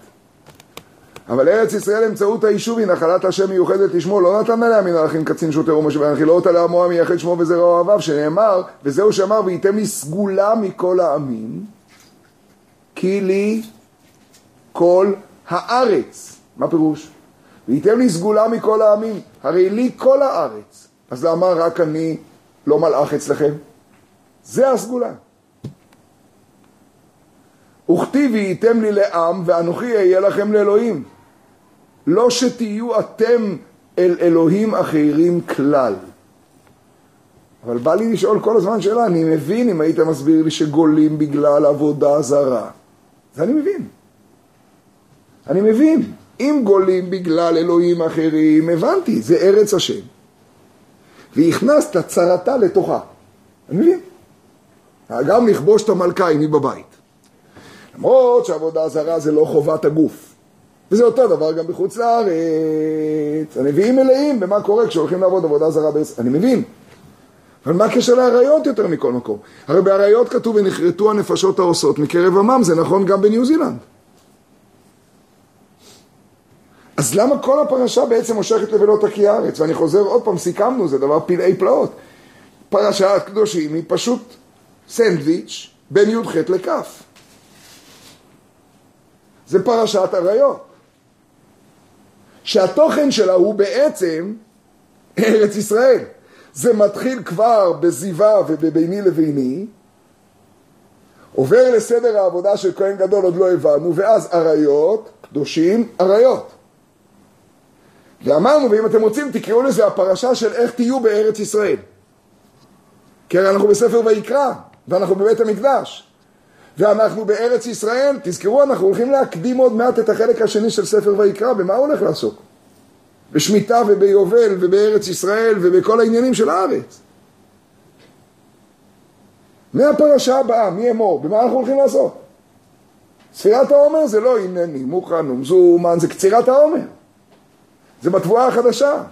אבל ארץ ישראל אמצעות היישוב היא נחלת השם מיוחדת לשמו, לא נתן עליה מן מלאכים קצין שוטר ומשה והנחילו אותה לעמו המייחד שמו וזרע אוהביו, שנאמר, וזהו שאמר, וייתם לי סגולה מכל העמים, כי לי כל הארץ. מה פירוש? וייתם לי סגולה מכל העמים, הרי לי כל הארץ. אז למה רק אני לא מלאך אצלכם? זה הסגולה. וכתיב וייתם לי לעם ואנוכי אהיה לכם לאלוהים. לא שתהיו אתם אל אלוהים אחרים כלל. אבל בא לי לשאול כל הזמן שאלה, אני מבין אם היית מסביר לי שגולים בגלל עבודה זרה. זה אני מבין. אני מבין. אם גולים בגלל אלוהים אחרים, הבנתי, זה ארץ השם. והכנסת צרתה לתוכה. אני מבין. גם לכבוש את המלכה עימי בבית. למרות שעבודה זרה זה לא חובת הגוף. וזה אותו דבר גם בחוץ לארץ. הנביאים מלאים במה קורה כשהולכים לעבוד עבודה זרה בארץ. אני מבין. אבל מה הקשר לאריות יותר מכל מקום? הרי באריות כתוב ונכרתו הנפשות העושות מקרב עמם, זה נכון גם בניו זילנד. אז למה כל הפרשה בעצם מושכת לבלות הקי הארץ? ואני חוזר עוד פעם, סיכמנו, זה דבר פלאי פלאות. פרשת קדושים היא פשוט סנדוויץ' בין י"ח לכ'. זה פרשת עריות. שהתוכן שלה הוא בעצם ארץ ישראל. זה מתחיל כבר בזיווה ובביני לביני, עובר לסדר העבודה של כהן גדול, עוד לא הבנו, ואז עריות, קדושים, עריות. ואמרנו, ואם אתם רוצים, תקראו לזה הפרשה של איך תהיו בארץ ישראל. כי הרי אנחנו בספר ויקרא, ואנחנו בבית המקדש. ואנחנו בארץ ישראל, תזכרו, אנחנו הולכים להקדים עוד מעט את החלק השני של ספר ויקרא, במה הוא הולך לעסוק? בשמיטה וביובל ובארץ ישראל ובכל העניינים של הארץ. מהפרשה הבאה, מי אמור? במה אנחנו הולכים לעשות? ספירת העומר זה לא הנני, מוכן ומזומן, זה קצירת העומר. זה בתבואה החדשה.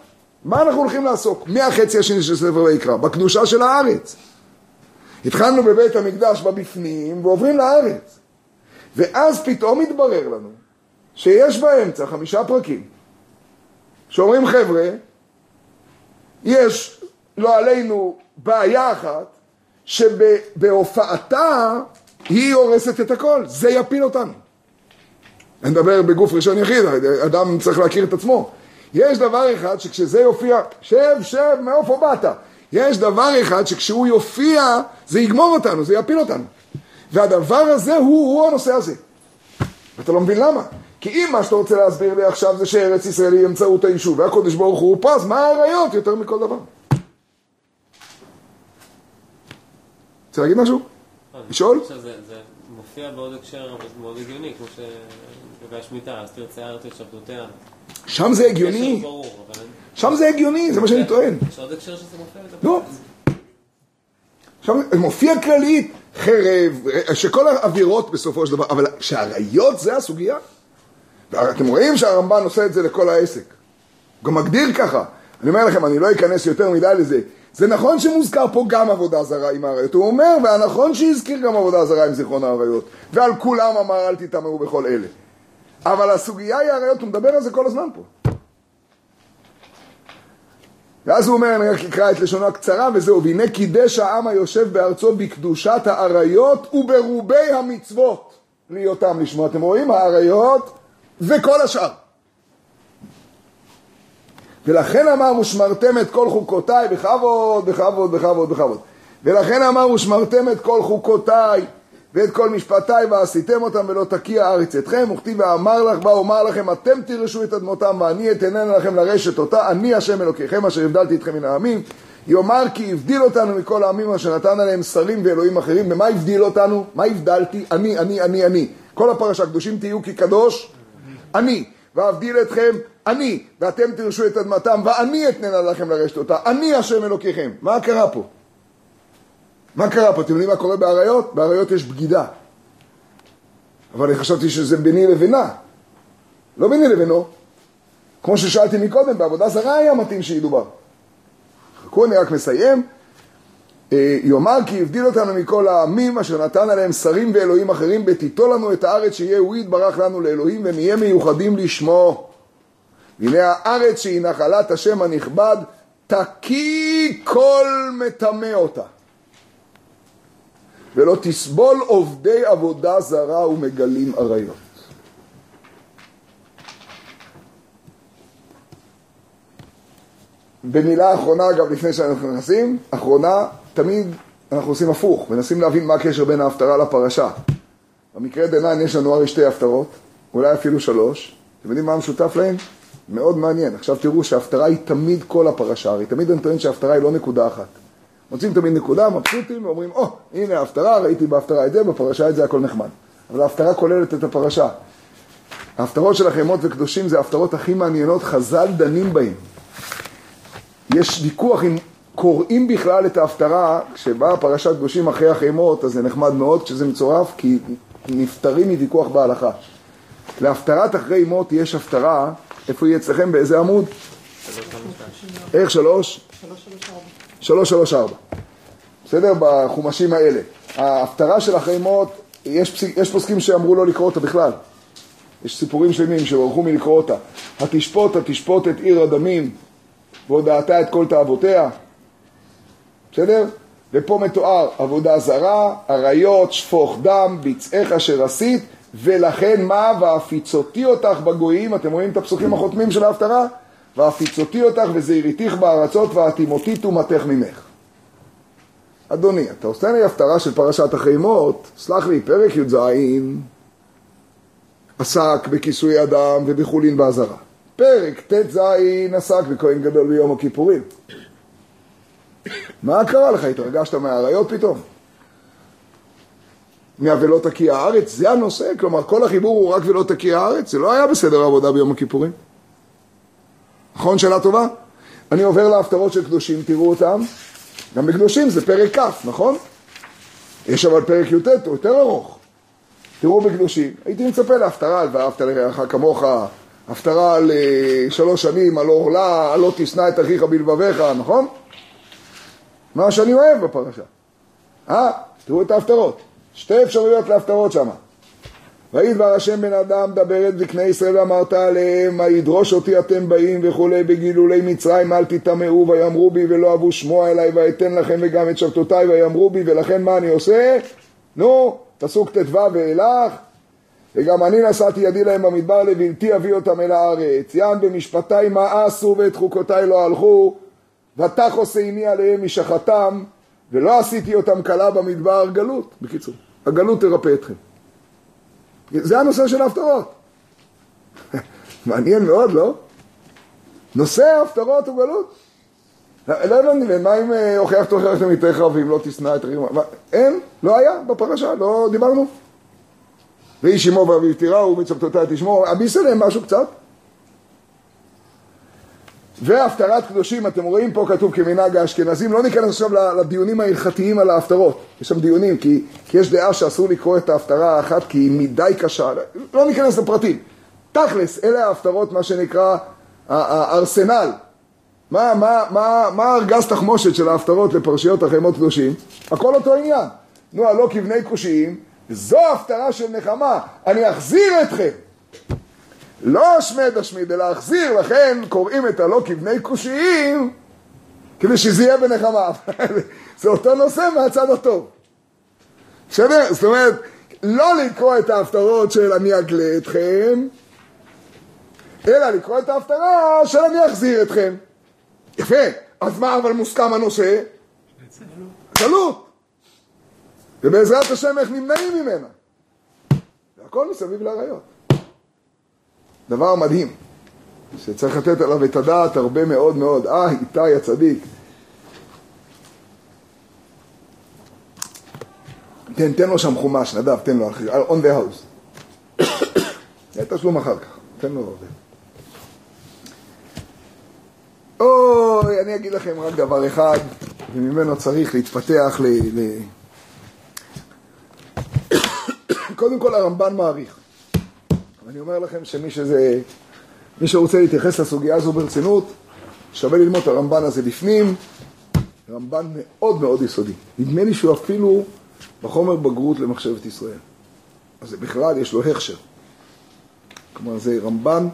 מה אנחנו הולכים לעסוק? מהחצי השני של ספר ויקרא, בקדושה של הארץ. התחלנו בבית המקדש בבפנים ועוברים לארץ. ואז פתאום התברר לנו שיש באמצע חמישה פרקים שאומרים חבר'ה, יש לא עלינו בעיה אחת שבהופעתה היא הורסת את הכל, זה יפיל אותנו. אני מדבר בגוף ראשון יחיד, אדם צריך להכיר את עצמו. יש דבר אחד שכשזה יופיע, שב, שב, מאיפה באת? יש דבר אחד שכשהוא יופיע, זה יגמור אותנו, זה יפיל אותנו. והדבר הזה הוא, הוא הנושא הזה. ואתה לא מבין למה. כי אם מה שאתה רוצה להסביר לי עכשיו זה שארץ ישראל היא אמצעות היישוב, והקודש ברוך הוא פה, אז מה האריות יותר מכל דבר? רוצה להגיד משהו? לשאול? זה זה מופיע בעוד הקשר מאוד הגיוני, כמו ש... לגבי השמיטה, אז תרצה הארץ לשבתותיה. שם זה הגיוני. שם זה הגיוני, זה מה שאני טוען. יש עוד הקשר שזה מופיע? לא. שם מופיע כללית חרב, שכל האווירות בסופו של דבר, אבל שהאריות זה הסוגיה? אתם רואים שהרמב"ן עושה את זה לכל העסק. הוא גם מגדיר ככה. אני אומר לכם, אני לא אכנס יותר מדי לזה. זה נכון שמוזכר פה גם עבודה זרה עם האריות. הוא אומר, והנכון שהזכיר גם עבודה זרה עם זיכרון האריות. ועל כולם אמר אל תטמאו בכל אלה. אבל הסוגיה היא האריות, הוא מדבר על זה כל הזמן פה. ואז הוא אומר, אני רק אקרא את לשונו הקצרה, וזהו, והנה קידש העם היושב בארצו בקדושת האריות וברובי המצוות להיותם לשמו. אתם רואים? האריות וכל השאר. ולכן אמר ושמרתם את כל חוקותיי בכבוד, בכבוד, בכבוד, בכבוד. ולכן אמר ושמרתם את כל חוקותיי ואת כל משפטיי ועשיתם אותם ולא תקיע הארץ אתכם, וכתיב ואמר לך בה אומר לכם אתם תירשו את אדמותם ואני אתננה לכם לרשת אותה, אני השם אלוקיכם אשר הבדלתי אתכם מן העמים. יאמר כי הבדיל אותנו מכל העמים אשר נתן עליהם שרים ואלוהים אחרים. במה הבדיל אותנו? מה הבדלתי? אני, אני, אני, אני. כל הפרשה, קדושים תהיו כי קדוש, אני. ואבדיל אתכם, אני. ואתם תירשו את אדמתם ואני אתננה לכם לרשת אותה, אני השם אלוקיכם. מה קרה פה? מה קרה פה? אתם יודעים מה קורה באריות? באריות יש בגידה. אבל אני חשבתי שזה ביני לבינה. לא ביני לבינו. כמו ששאלתי מקודם, בעבודה זרה היה מתאים שידובר. חכו, אני רק מסיים. אה, יאמר כי הבדיל אותנו מכל העמים אשר נתן עליהם שרים ואלוהים אחרים ותיטול לנו את הארץ שיהיה הוא יתברך לנו לאלוהים ונהיה מיוחדים לשמו. והנה הארץ שהיא נחלת השם הנכבד תקיא כל מטמא אותה. ולא תסבול עובדי עבודה זרה ומגלים עריות. במילה אחרונה, אגב, לפני שאנחנו נכנסים, אחרונה, תמיד אנחנו עושים הפוך, מנסים להבין מה הקשר בין ההפטרה לפרשה. במקרה דנן יש לנו הרי שתי הפטרות, אולי אפילו שלוש. אתם יודעים מה המשותף להם? מאוד מעניין. עכשיו תראו שההפטרה היא תמיד כל הפרשה, הרי תמיד אני טוען שההפטרה היא לא נקודה אחת. מוצאים תמיד נקודה, מבסוטים, ואומרים, או, oh, הנה ההפטרה, ראיתי בהפטרה את זה, בפרשה את זה, הכל נחמד. אבל ההפטרה כוללת את הפרשה. ההפטרות של החיימות וקדושים זה ההפטרות הכי מעניינות, חז"ל דנים בהן. יש ויכוח אם קוראים בכלל את ההפטרה, כשבאה פרשת קדושים אחרי החיימות, אז זה נחמד מאוד כשזה מצורף, כי נפטרים מוויכוח בהלכה. להפטרת אחרי מות יש הפטרה, איפה היא אצלכם? באיזה עמוד? איך שלוש? שלוש, שלוש, ארבע. בסדר? בחומשים האלה. ההפטרה של אחרי מות, יש, פסיק, יש פוסקים שאמרו לא לקרוא אותה בכלל. יש סיפורים שלמים שברחו מלקרוא אותה. התשפוט, התשפוט את עיר הדמים, והודעתה את כל תאוותיה. בסדר? ופה מתואר עבודה זרה, עריות, שפוך דם, ביצעך אשר עשית, ולכן מה? והפיצותי אותך בגויים, אתם רואים את הפסוקים החותמים של ההפטרה? והפיצותי אותך וזהיריתיך בארצות ואטימותי טומאתך ממך. אדוני, אתה עושה לי הפטרה של פרשת החיימות, סלח לי, פרק י"ז עסק בכיסוי אדם ובחולין באזהרה. פרק ט"ז עסק בכהן גדול ביום הכיפורים. מה קרה לך? התרגשת מהאריות פתאום? מה"ולא תקיא הארץ"? זה הנושא? כלומר, כל החיבור הוא רק "ולא תקיא הארץ"? זה לא היה בסדר העבודה ביום הכיפורים. נכון? שאלה טובה? אני עובר להפטרות של קדושים, תראו אותם. גם בקדושים זה פרק כ', נכון? יש אבל פרק י"ט, הוא יותר ארוך. תראו בקדושים, הייתי מצפה להפטרה על ואהבת לרעך כמוך, הפטרה על אה, שלוש שנים, על עורלה, על לא תשנא את אחיך בלבביך, נכון? מה שאני אוהב בפרשה. אה, תראו את ההפטרות. שתי אפשרויות להפטרות שמה. ויהי דבר השם בן אדם דבר את זקני ישראל ואמרת עליהם מה ידרוש אותי אתם באים וכולי בגילולי מצרים אל תטמאו ויאמרו בי ולא אבו שמוע אליי ואתן לכם וגם את שבתותיי ויאמרו בי ולכן מה אני עושה? נו, פסוק ט"ו ואילך וגם אני נשאתי ידי להם במדבר לבלתי אביא אותם אל הארץ. יען במשפטיי מאסו ואת חוקותיי לא הלכו ותחוס עיני עליהם משחתם ולא עשיתי אותם כלה במדבר. גלות בקיצור הגלות תרפא אתכם זה הנושא של ההפטרות. מעניין מאוד, לא? נושא ההפטרות הוא גלות. לא הבנתי, מה אם אה, הוכיח תוכיח את עמיתך ואם לא תשנא את רעימה? אין, לא היה בפרשה, לא דיברנו. ואיש אמו ואביו תיראו ומצוותותיה תשמור, אביס עליהם משהו קצת. והפטרת קדושים, אתם רואים פה כתוב כמנהג האשכנזים, לא ניכנס עכשיו לדיונים ההלכתיים על ההפטרות, יש שם דיונים, כי, כי יש דעה שאסור לקרוא את ההפטרה האחת כי היא מדי קשה, לא ניכנס לפרטים. תכלס, אלה ההפטרות, מה שנקרא הארסנל. מה, מה, מה, מה ארגז תחמושת של ההפטרות לפרשיות החיימות קדושים? הכל אותו עניין. נו, הלא כבני קושיים, זו הפטרה של נחמה, אני אחזיר אתכם. לא השמד השמיד, אלא אחזיר, לכן קוראים את הלא כבני קושיים, כדי שזה יהיה בנחמה. זה אותו נושא מהצד הטוב. בסדר? זאת אומרת, לא לקרוא את ההפטרות של אני אגלה אתכם, אלא לקרוא את ההפטרה של אני אחזיר אתכם. יפה, אז מה אבל מוסכם הנושא? גלות. ובעזרת השם איך נמנעים ממנה. והכל מסביב לאריות. דבר מדהים, שצריך לתת עליו את הדעת הרבה מאוד מאוד. אה, איתי הצדיק. תן, תן לו שם חומש, נדב, תן לו, on the house. תשלום אחר כך, תן לו עובד. אוי, אני אגיד לכם רק דבר אחד, וממנו צריך להתפתח ל... ל... קודם כל הרמב"ן מעריך. אני אומר לכם שמי שזה, מי שרוצה להתייחס לסוגיה הזו ברצינות, שווה ללמוד את הרמב"ן הזה בפנים, רמב"ן מאוד מאוד יסודי. נדמה לי שהוא אפילו בחומר בגרות למחשבת ישראל. אז זה בכלל, יש לו הכשר. כלומר, זה רמב"ן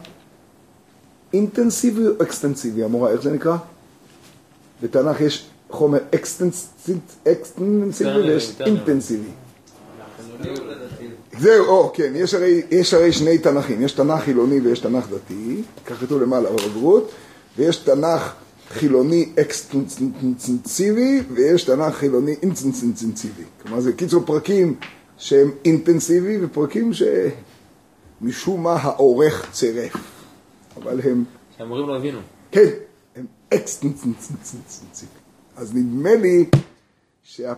אינטנסיבי או אקסטנסיבי, המורה, איך זה נקרא? בתנ"ך יש חומר אקסטנסיבי ויש אינטנסיבי. זהו, או, כן, יש הרי, יש הרי שני תנ"כים, יש תנ"ך חילוני ויש תנ"ך דתי, כך כתוב למעלה בבגרות, ויש תנ"ך חילוני אקסטנסיבי ויש תנ"ך חילוני אינטנסיבי. כלומר, זה קיצור פרקים שהם אינטנסיבי ופרקים שמשום מה העורך צירף, אבל הם... שהמורים לא הבינו. כן, הם אקסטנסיבי. אז נדמה לי שה...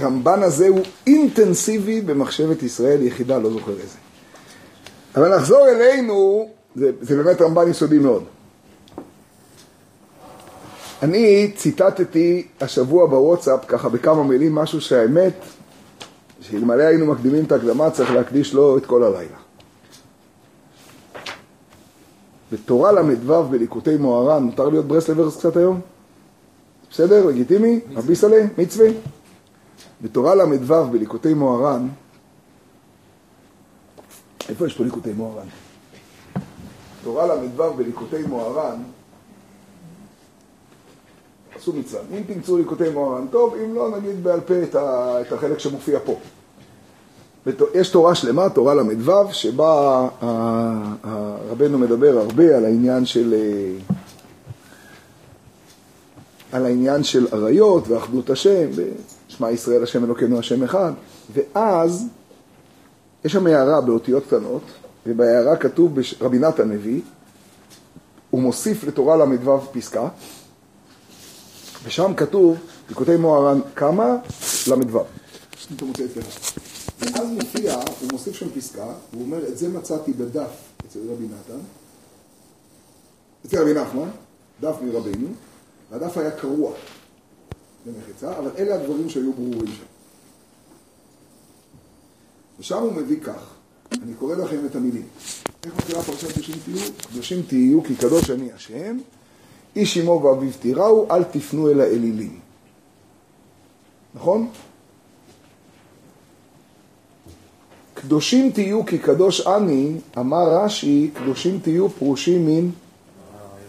הרמב"ן הזה הוא אינטנסיבי במחשבת ישראל, יחידה, לא זוכר איזה. אבל נחזור אלינו, זה, זה באמת רמב"ן יסודי מאוד. אני ציטטתי השבוע בוואטסאפ, ככה בכמה מילים, משהו שהאמת, שאלמלא היינו מקדימים את ההקדמה, צריך להקדיש לו את כל הלילה. בתורה ל"ו בליקוטי מוהר"ן, מותר להיות ברסלברס קצת היום? בסדר? לגיטימי? אביסלה? מצווה? בתורה ל"ו בליקוטי מוהר"ן, איפה יש פה ליקוטי מוהר"ן? תורה ל"ו בליקוטי מוהר"ן, עשו מצווה. אם תמצאו ליקוטי מוהר"ן, טוב, אם לא, נגיד בעל פה את, ה, את החלק שמופיע פה. יש תורה שלמה, תורה ל"ו, שבה רבנו מדבר הרבה על העניין של... על העניין של עריות ואחדות השם, שמע ישראל השם אלוקינו השם אחד, ואז יש שם הערה באותיות קטנות, ובהערה כתוב רבי נתן נביא, הוא מוסיף לתורה ל"ו פסקה, ושם כתוב, ליקוטי מוהר"ן, כמה? ל"ו. ואז מופיע, הוא מוסיף שם פסקה, הוא אומר, את זה מצאתי בדף אצל רבי נתן, אצל רבי נחמן, דף מרבינו, והדף היה קרוע במחיצה, אבל אלה הדברים שהיו ברורים שם. ושם הוא מביא כך, אני קורא לכם את המילים. איך מתחילה פרשת קדושים תהיו? קדושים תהיו כי קדוש אני השם, איש אמו ואביו תיראו, אל תפנו אל האלילים. נכון? קדושים תהיו כי קדוש אני, אמר רש"י, קדושים תהיו פרושים מן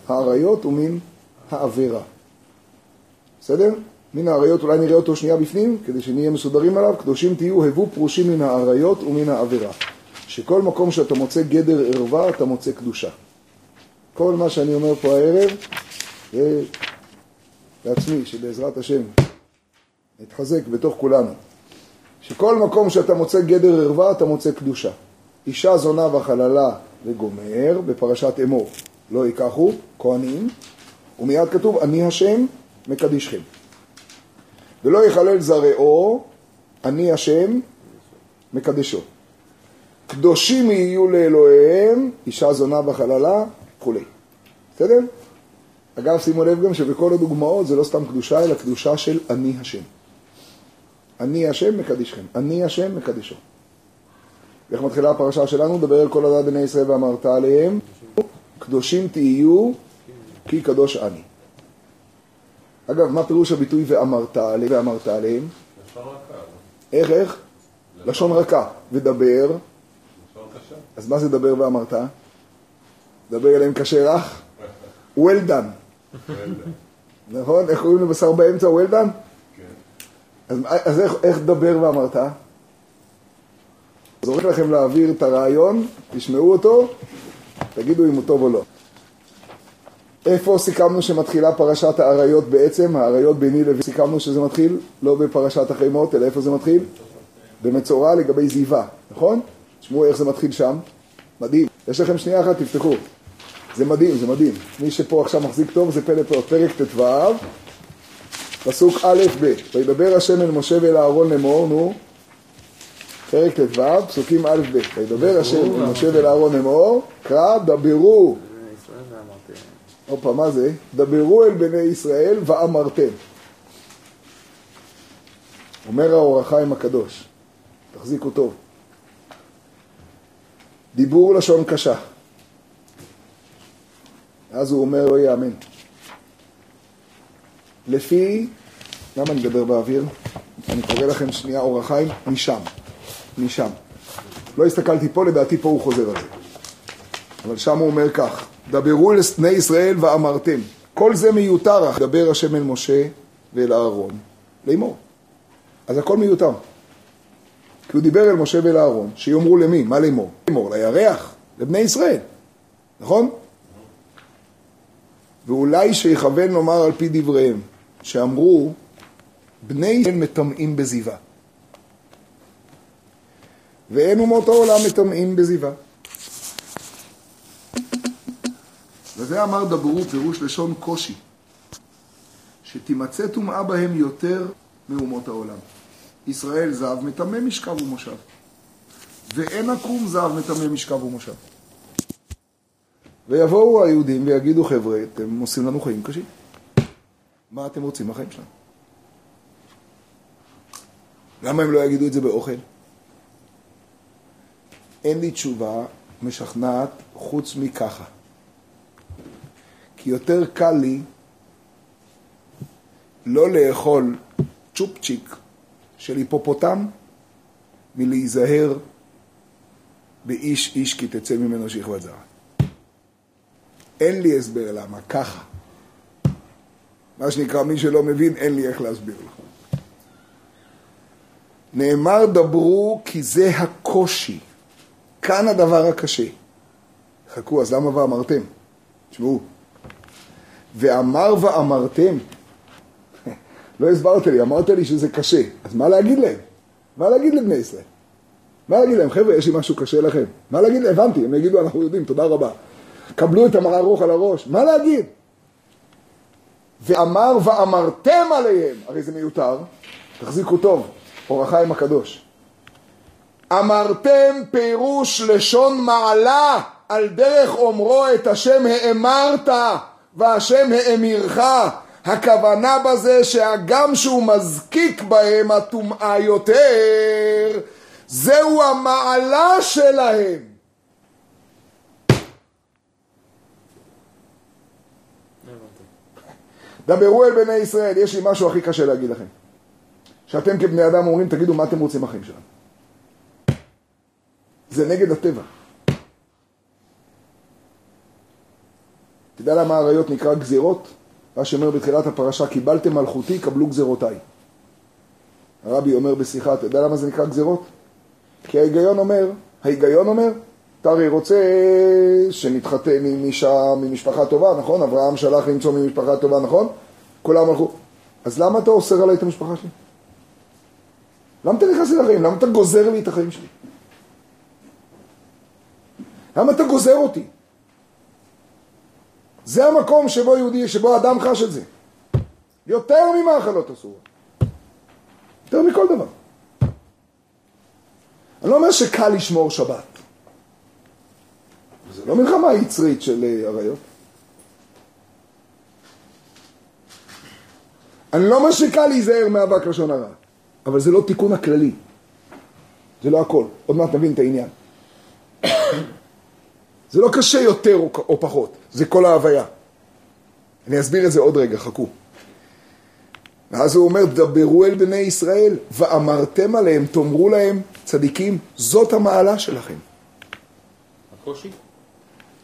האריות ומן העבירה. בסדר? מן האריות, אולי נראה אותו שנייה בפנים, כדי שנהיה מסודרים עליו, קדושים תהיו, הבו פרושים מן האריות ומן העבירה. שכל מקום שאתה מוצא גדר ערווה, אתה מוצא קדושה. כל מה שאני אומר פה הערב, זה לעצמי, שבעזרת השם נתחזק בתוך כולנו. שכל מקום שאתה מוצא גדר ערווה, אתה מוצא קדושה. אישה זונה וחללה וגומר, בפרשת אמור. לא ייקחו, כהנים, ומיד כתוב, אני השם מקדישכם. ולא יחלל זרעו, אני השם מקדשו. קדושים יהיו לאלוהיהם, אישה זונה וחללה, וכולי. בסדר? אגב, שימו לב גם שבכל הדוגמאות זה לא סתם קדושה, אלא קדושה של אני השם. אני השם מקדישכם. אני השם מקדישו. איך מתחילה הפרשה שלנו? דבר אל כל עדת בני ישראל ואמרת עליהם, קדושים תהיו כי קדוש אני. אגב, מה פירוש הביטוי ואמרת? ואמרת עליהם? איך, איך? לשון רכה. ודבר. אז מה זה דבר ואמרת? דבר אליהם קשה לך? well done. נכון? איך קוראים לבשר באמצע well done? אז, אז איך, איך דבר ואמרת? זורק לכם להעביר את הרעיון, תשמעו אותו, תגידו אם הוא טוב או לא. איפה סיכמנו שמתחילה פרשת האריות בעצם? האריות ביני לוי, סיכמנו שזה מתחיל לא בפרשת החימות, אלא איפה זה מתחיל? במצורע לגבי זיווה, נכון? תשמעו איך זה מתחיל שם. מדהים. יש לכם שנייה אחת, תפתחו. זה מדהים, זה מדהים. מי שפה עכשיו מחזיק טוב זה פלא פלאות. פרק ט"ו, פסוק א' ב', וידבר השם אל משה ואל אהרון לאמור, נו, פרק ט"ו, פסוקים א' ב', וידבר השם אל משה ואל אהרון לאמור, קרא דברו, הופה, מה זה? דברו אל בני ישראל ואמרתם. אומר האור החיים הקדוש, תחזיקו טוב. דיבור לשון קשה. אז הוא אומר, לא יאמן. לפי, למה אני מדבר באוויר? אני קורא לכם שנייה אור החיים, משם, משם. לא הסתכלתי פה, לדעתי פה הוא חוזר על זה. אבל שם הוא אומר כך, דברו אל בני ישראל ואמרתם. כל זה מיותר, אך דבר השם אל משה ואל אהרון לאמור. אז הכל מיותר. כי הוא דיבר אל משה ואל אהרון, שיאמרו למי? מה לאמור? לאמור, לירח, לבני ישראל, נכון? ואולי שיכוון לומר על פי דבריהם, שאמרו, בני ישראל מטמאים בזיווה. ואין אומות העולם מטמאים בזיווה. וזה אמר דברו פירוש לשון קושי, שתימצא טומאה בהם יותר מאומות העולם. ישראל זהב מטמא משכב ומושב, ואין עקום זהב מטמא משכב ומושב. ויבואו היהודים ויגידו, חבר'ה, אתם עושים לנו חיים קשים. מה אתם רוצים מהחיים שלנו? למה הם לא יגידו את זה באוכל? אין לי תשובה משכנעת חוץ מככה. כי יותר קל לי לא לאכול צ'ופצ'יק של היפופוטם מלהיזהר באיש איש כי תצא ממנו שכבת זרה. אין לי הסבר למה, ככה. מה שנקרא, מי שלא מבין, אין לי איך להסביר לך. נאמר דברו כי זה הקושי. כאן הדבר הקשה. חכו, אז למה ואמרתם? תשמעו. ואמר ואמרתם. לא הסברת לי, אמרת לי שזה קשה. אז מה להגיד להם? מה להגיד לבני ישראל? מה להגיד להם? חבר'ה, יש לי משהו קשה לכם. מה להגיד להם? הבנתי, הם יגידו, אנחנו יודעים, תודה רבה. קבלו את המראה רוח על הראש. מה להגיד? ואמר ואמרתם עליהם, הרי זה מיותר, תחזיקו טוב, אור החיים הקדוש. אמרתם פירוש לשון מעלה, על דרך אומרו את השם האמרת והשם האמירך. הכוונה בזה שהגם שהוא מזקיק בהם הטומאה יותר, זהו המעלה שלהם. דברו אל בני ישראל, יש לי משהו הכי קשה להגיד לכם. שאתם כבני אדם אומרים, תגידו מה אתם רוצים בחיים שלנו. זה נגד הטבע. אתה יודע למה האריות נקרא גזירות? רש"י אומר בתחילת הפרשה, קיבלתם מלכותי, קבלו גזירותיי. הרבי אומר בשיחה, אתה יודע למה זה נקרא גזירות? כי ההיגיון אומר, ההיגיון אומר, אתה הרי רוצה שנתחתן עם אישה ממשפחה טובה, נכון? אברהם שלח למצוא ממשפחה טובה, נכון? כולם הלכו. אז למה אתה אוסר עליי את המשפחה שלי? למה אתה נכנס לי לחיים? למה אתה גוזר לי את החיים שלי? למה אתה גוזר אותי? זה המקום שבו יהודי, שבו אדם חש את זה. יותר ממאכלות אסורות. יותר מכל דבר. אני לא אומר שקל לשמור שבת. זה לא מלחמה יצרית של אה, אריות. אני לא אומר שקל להיזהר מאבק לשון הרע, אבל זה לא תיקון הכללי. זה לא הכל. עוד מעט נבין את העניין. זה לא קשה יותר או, או פחות, זה כל ההוויה. אני אסביר את זה עוד רגע, חכו. ואז הוא אומר, דברו אל בני ישראל, ואמרתם עליהם, תאמרו להם, צדיקים, זאת המעלה שלכם. הקושי?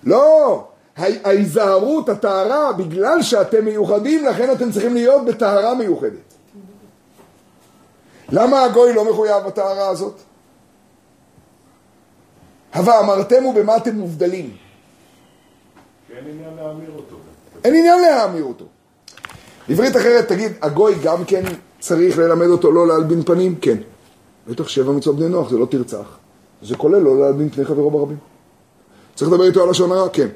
לא, ההיזהרות, הטהרה, בגלל שאתם מיוחדים, לכן אתם צריכים להיות בטהרה מיוחדת. למה הגוי לא מחויב בטהרה הזאת? הווה אמרתם ובמה אתם מובדלים? אין עניין להמיר אותו. אין עניין להאמיר אותו. בעברית אחרת תגיד, הגוי גם כן צריך ללמד אותו לא להלבין פנים? כן. בטח שבע מצוות בני נוח, זה לא תרצח. זה כולל לא להלבין פני חברו ברבים. צריך לדבר איתו על לשון הרע? כן.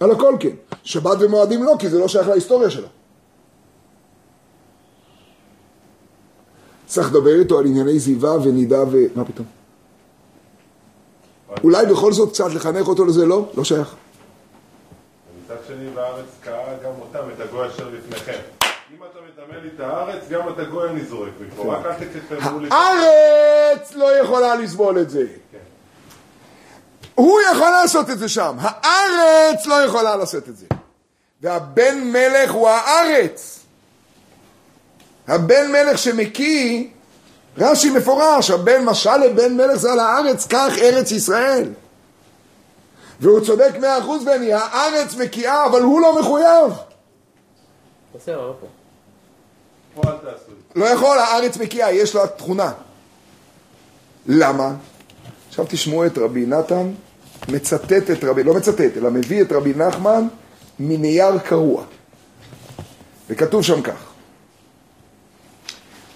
על הכל כן. שבת ומועדים לא, כי זה לא שייך להיסטוריה שלה. צריך לדבר איתו על ענייני זיווה ונידה ו... מה פתאום? אולי בכל זאת קצת לחנך אותו לזה? לא, לא שייך. ומצד שני בארץ קרא גם אותם, את הגוי אשר לפניכם. אם אתה מטמא לי את הארץ, גם את הגוי אני זורק מפה. רק אל תקטלו לי. הארץ לא יכולה לסבול את זה. הוא יכול לעשות את זה שם, הארץ לא יכולה לעשות את זה. והבן מלך הוא הארץ. הבן מלך שמקיא, רש"י מפורש, הבן משל לבן מלך זה על הארץ, כך ארץ ישראל. והוא צודק מאה אחוז בני, הארץ מקיאה, אבל הוא לא מחויב. לא יכול, הארץ מקיאה, יש לה תכונה. למה? עכשיו תשמעו את רבי נתן, מצטט את רבי, לא מצטט, אלא מביא את רבי נחמן מנייר קרוע. וכתוב שם כך: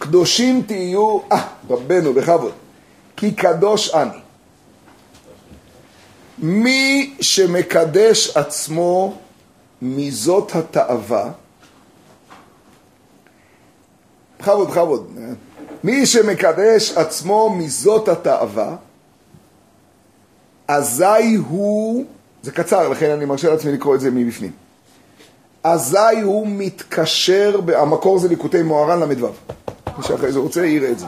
קדושים תהיו, אה, רבנו, בכבוד, כי קדוש אני. מי שמקדש עצמו מזאת התאווה, בכבוד, בכבוד, מי שמקדש עצמו מזאת התאווה, אזי הוא, זה קצר, לכן אני מרשה לעצמי לקרוא את זה מבפנים. אזי הוא מתקשר, המקור זה ליקוטי מוהר"ן ל"ו. מי שאחרי זה רוצה יראה את זה.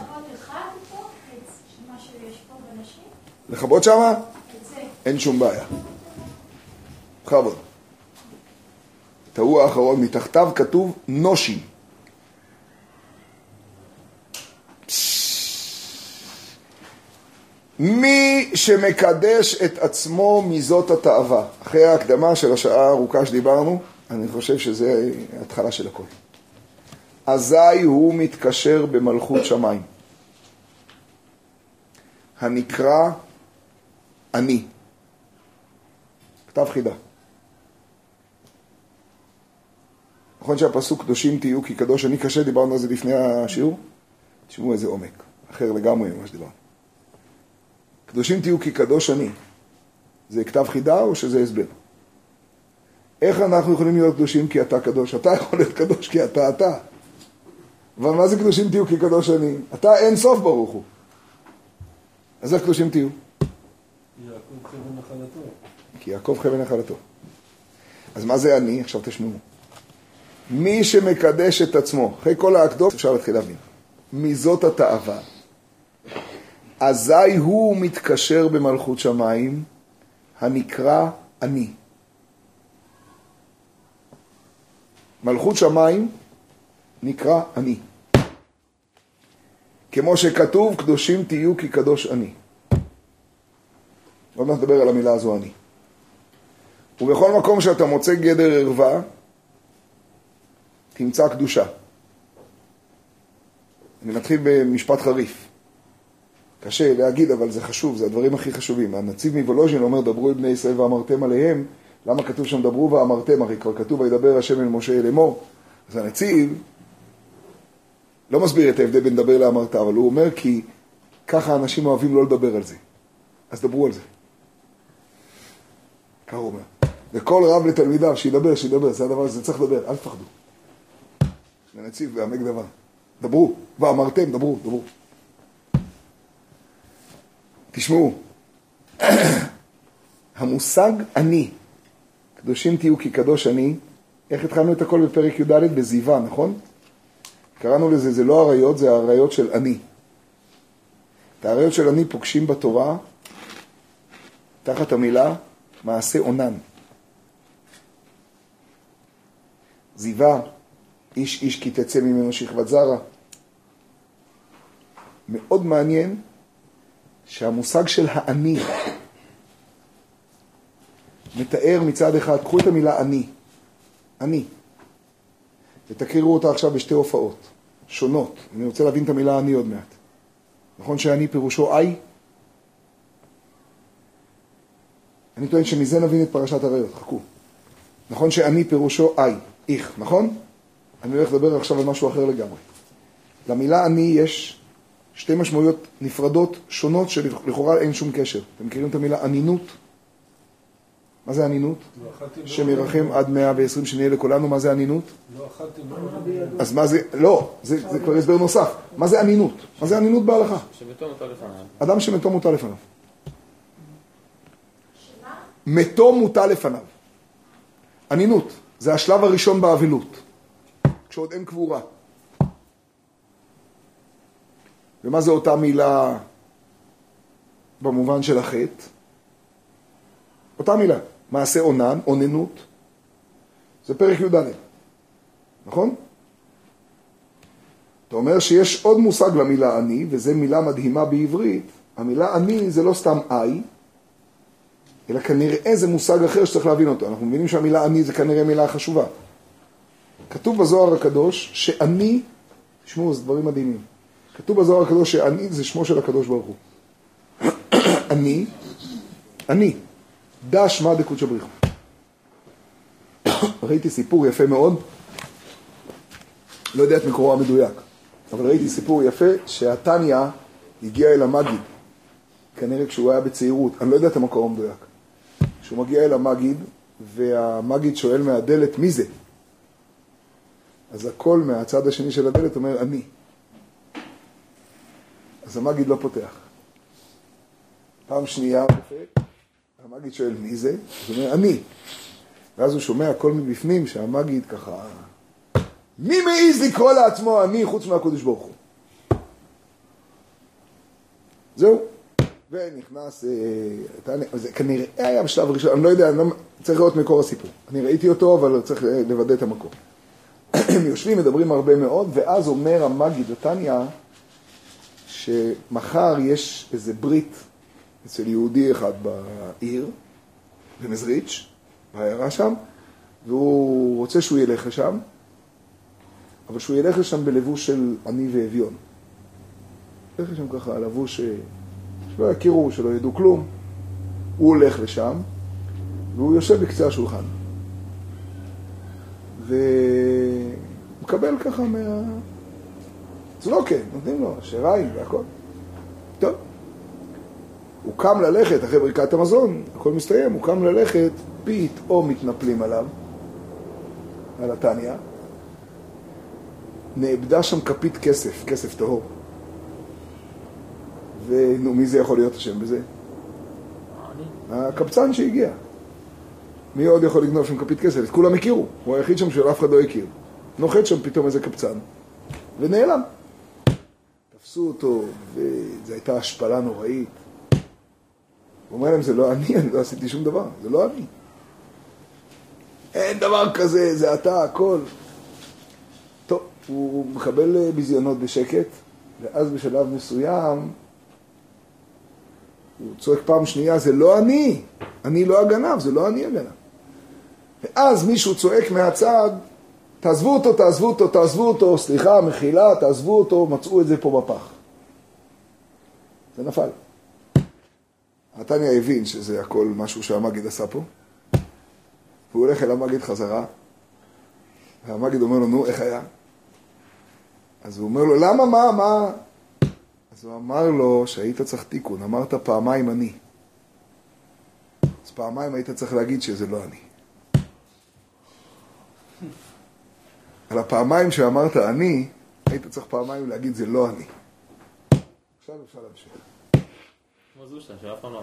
לכבות שמה? אין שום בעיה. בכבוד. ההוא האחרון, מתחתיו כתוב נושים. מי שמקדש את עצמו מזאת התאווה. אחרי ההקדמה של השעה הארוכה שדיברנו, אני חושב שזה ההתחלה של הכל. אזי הוא מתקשר במלכות שמיים. הנקרא אני. כתב חידה. נכון שהפסוק קדושים תהיו כי קדוש אני קשה, דיברנו על זה לפני השיעור? תשמעו איזה עומק, אחר לגמרי ממה שדיברנו. קדושים תהיו כי קדוש אני. זה כתב חידה או שזה הסבר? איך אנחנו יכולים להיות קדושים כי אתה קדוש? אתה יכול להיות קדוש כי אתה אתה. אבל מה זה קדושים תהיו כי קדוש אני? אתה אין סוף ברוך הוא. אז איך קדושים תהיו? כי יעקב חבל נחלתו. אז מה זה אני? עכשיו תשמעו. מי שמקדש את עצמו, אחרי כל האקדות אפשר להתחיל להבין. מזאת התאווה. אזי הוא מתקשר במלכות שמיים, הנקרא אני. מלכות שמיים נקרא אני. כמו שכתוב, קדושים תהיו כי קדוש אני. עוד מעט נדבר על המילה הזו אני. ובכל מקום שאתה מוצא גדר ערווה, תמצא קדושה. אני מתחיל במשפט חריף. קשה להגיד, אבל זה חשוב, זה הדברים הכי חשובים. הנציב מוולוז'ין אומר, דברו אל בני ישראל ואמרתם עליהם. למה כתוב שם דברו ואמרתם? הרי כבר כתוב, וידבר השם אל משה אל אמור. אז הנציב לא מסביר את ההבדל בין לדבר לאמרת, אבל הוא אומר כי ככה אנשים אוהבים לא לדבר על זה. אז דברו על זה. ככה הוא אומר. וכל רב לתלמידיו, שידבר, שידבר, זה הדבר הזה, צריך לדבר, אל תפחדו. ונציב ועמק דבר. דברו, ואמרתם, דברו, דברו. תשמעו, המושג אני, קדושים תהיו כי קדוש אני, איך התחלנו את הכל בפרק י"ד? בזיווה, נכון? קראנו לזה, זה לא עריות, זה העריות של אני. את העריות של אני פוגשים בתורה תחת המילה מעשה אונן. זיווה, איש איש כי תצא ממנו שכבת זרע. מאוד מעניין שהמושג של האני מתאר מצד אחד, קחו את המילה אני, אני, ותקרירו אותה עכשיו בשתי הופעות שונות. אני רוצה להבין את המילה אני עוד מעט. נכון שאני פירושו I? אני טוען שמזה נבין את פרשת עריות, חכו. נכון שאני פירושו I, איך, נכון? אני הולך לדבר עכשיו על משהו אחר לגמרי. למילה אני יש שתי משמעויות נפרדות, שונות, שלכאורה אין שום קשר. אתם מכירים את המילה אנינות? מה זה אנינות? ירחם עד מאה ועשרים שנהיה לכולנו, מה זה אנינות? לא לא... אז מה זה, לא, זה, זה כבר הסבר נוסף. מה זה אנינות? מה זה אנינות בהלכה? אדם שמתו מוטל לפניו. מתו מוטל לפניו. אנינות, זה השלב הראשון באבלות, כשעוד אין קבורה. ומה זה אותה מילה במובן של החטא? אותה מילה, מעשה אונן, אוננות, זה פרק י"ד, נכון? אתה אומר שיש עוד מושג למילה אני, וזו מילה מדהימה בעברית. המילה אני זה לא סתם I, אלא כנראה זה מושג אחר שצריך להבין אותו. אנחנו מבינים שהמילה אני זה כנראה מילה חשובה. כתוב בזוהר הקדוש שאני, תשמעו, זה דברים מדהימים. כתוב בזוהר הקדוש שאני זה שמו של הקדוש ברוך הוא. אני, אני, דש מה דקות שבריחו. ראיתי סיפור יפה מאוד, לא יודע את מקורו המדויק, אבל ראיתי סיפור יפה שהתניא הגיע אל המגיד, כנראה כשהוא היה בצעירות, אני לא יודע את המקור המדויק. כשהוא מגיע אל המגיד, והמגיד שואל מהדלת מי זה? אז הקול מהצד השני של הדלת אומר אני. אז המגיד לא פותח. פעם שנייה המגיד שואל מי זה? הוא אומר אני. ואז הוא שומע קול מבפנים שהמגיד ככה... מי מעז לקרוא לעצמו אני חוץ מהקדוש ברוך הוא? זהו. ונכנס, אה, זה כנראה היה בשלב ראשון, אני לא יודע, אני לא, צריך לראות מקור הסיפור. אני ראיתי אותו, אבל צריך אה, לוודא את המקור. הם יושבים, מדברים הרבה מאוד, ואז אומר המגיד לתניא, שמחר יש איזה ברית אצל יהודי אחד בעיר, במזריץ', בעיירה שם, והוא רוצה שהוא ילך לשם, אבל שהוא ילך לשם בלבוש של עני ואביון. ילך לשם ככה, לבוש שלא יכירו, שלא ידעו כלום. הוא הולך לשם, והוא יושב בקצה השולחן. ומקבל ככה מה... צלוקה, נותנים לו, שיריים והכל. הוא קם ללכת אחרי ברכת המזון, הכל מסתיים, הוא קם ללכת, פתאום מתנפלים עליו, על התניא. נאבדה שם כפית כסף, כסף טהור. ונו, מי זה יכול להיות אשם בזה? הקבצן שהגיע. מי עוד יכול לגנוב שם כפית כסף? את כולם הכירו, הוא היחיד שם שאף אחד לא הכיר. נוחת שם פתאום איזה קבצן, ונעלם. תפסו אותו, וזו הייתה השפלה נוראית. הוא אומר להם, זה לא אני, אני לא עשיתי שום דבר, זה לא אני. אין דבר כזה, זה אתה, הכל. טוב, הוא מקבל אה, ביזיונות בשקט, ואז בשלב מסוים הוא צועק פעם שנייה, זה לא אני, אני לא הגנב, זה לא אני הגנב. ואז מישהו צועק מהצד, תעזבו אותו, תעזבו אותו, תעזבו אותו, סליחה, מחילה, תעזבו אותו, מצאו את זה פה בפח. זה נפל. נתניה הבין שזה הכל משהו שהמגיד עשה פה, והוא הולך אל המגיד חזרה, והמגיד אומר לו, נו, איך היה? אז הוא אומר לו, למה, מה, מה? אז הוא אמר לו שהיית צריך תיקון, אמרת פעמיים אני. אז פעמיים היית צריך להגיד שזה לא אני. על הפעמיים שאמרת אני, היית צריך פעמיים להגיד זה לא אני. עכשיו אפשר להמשיך.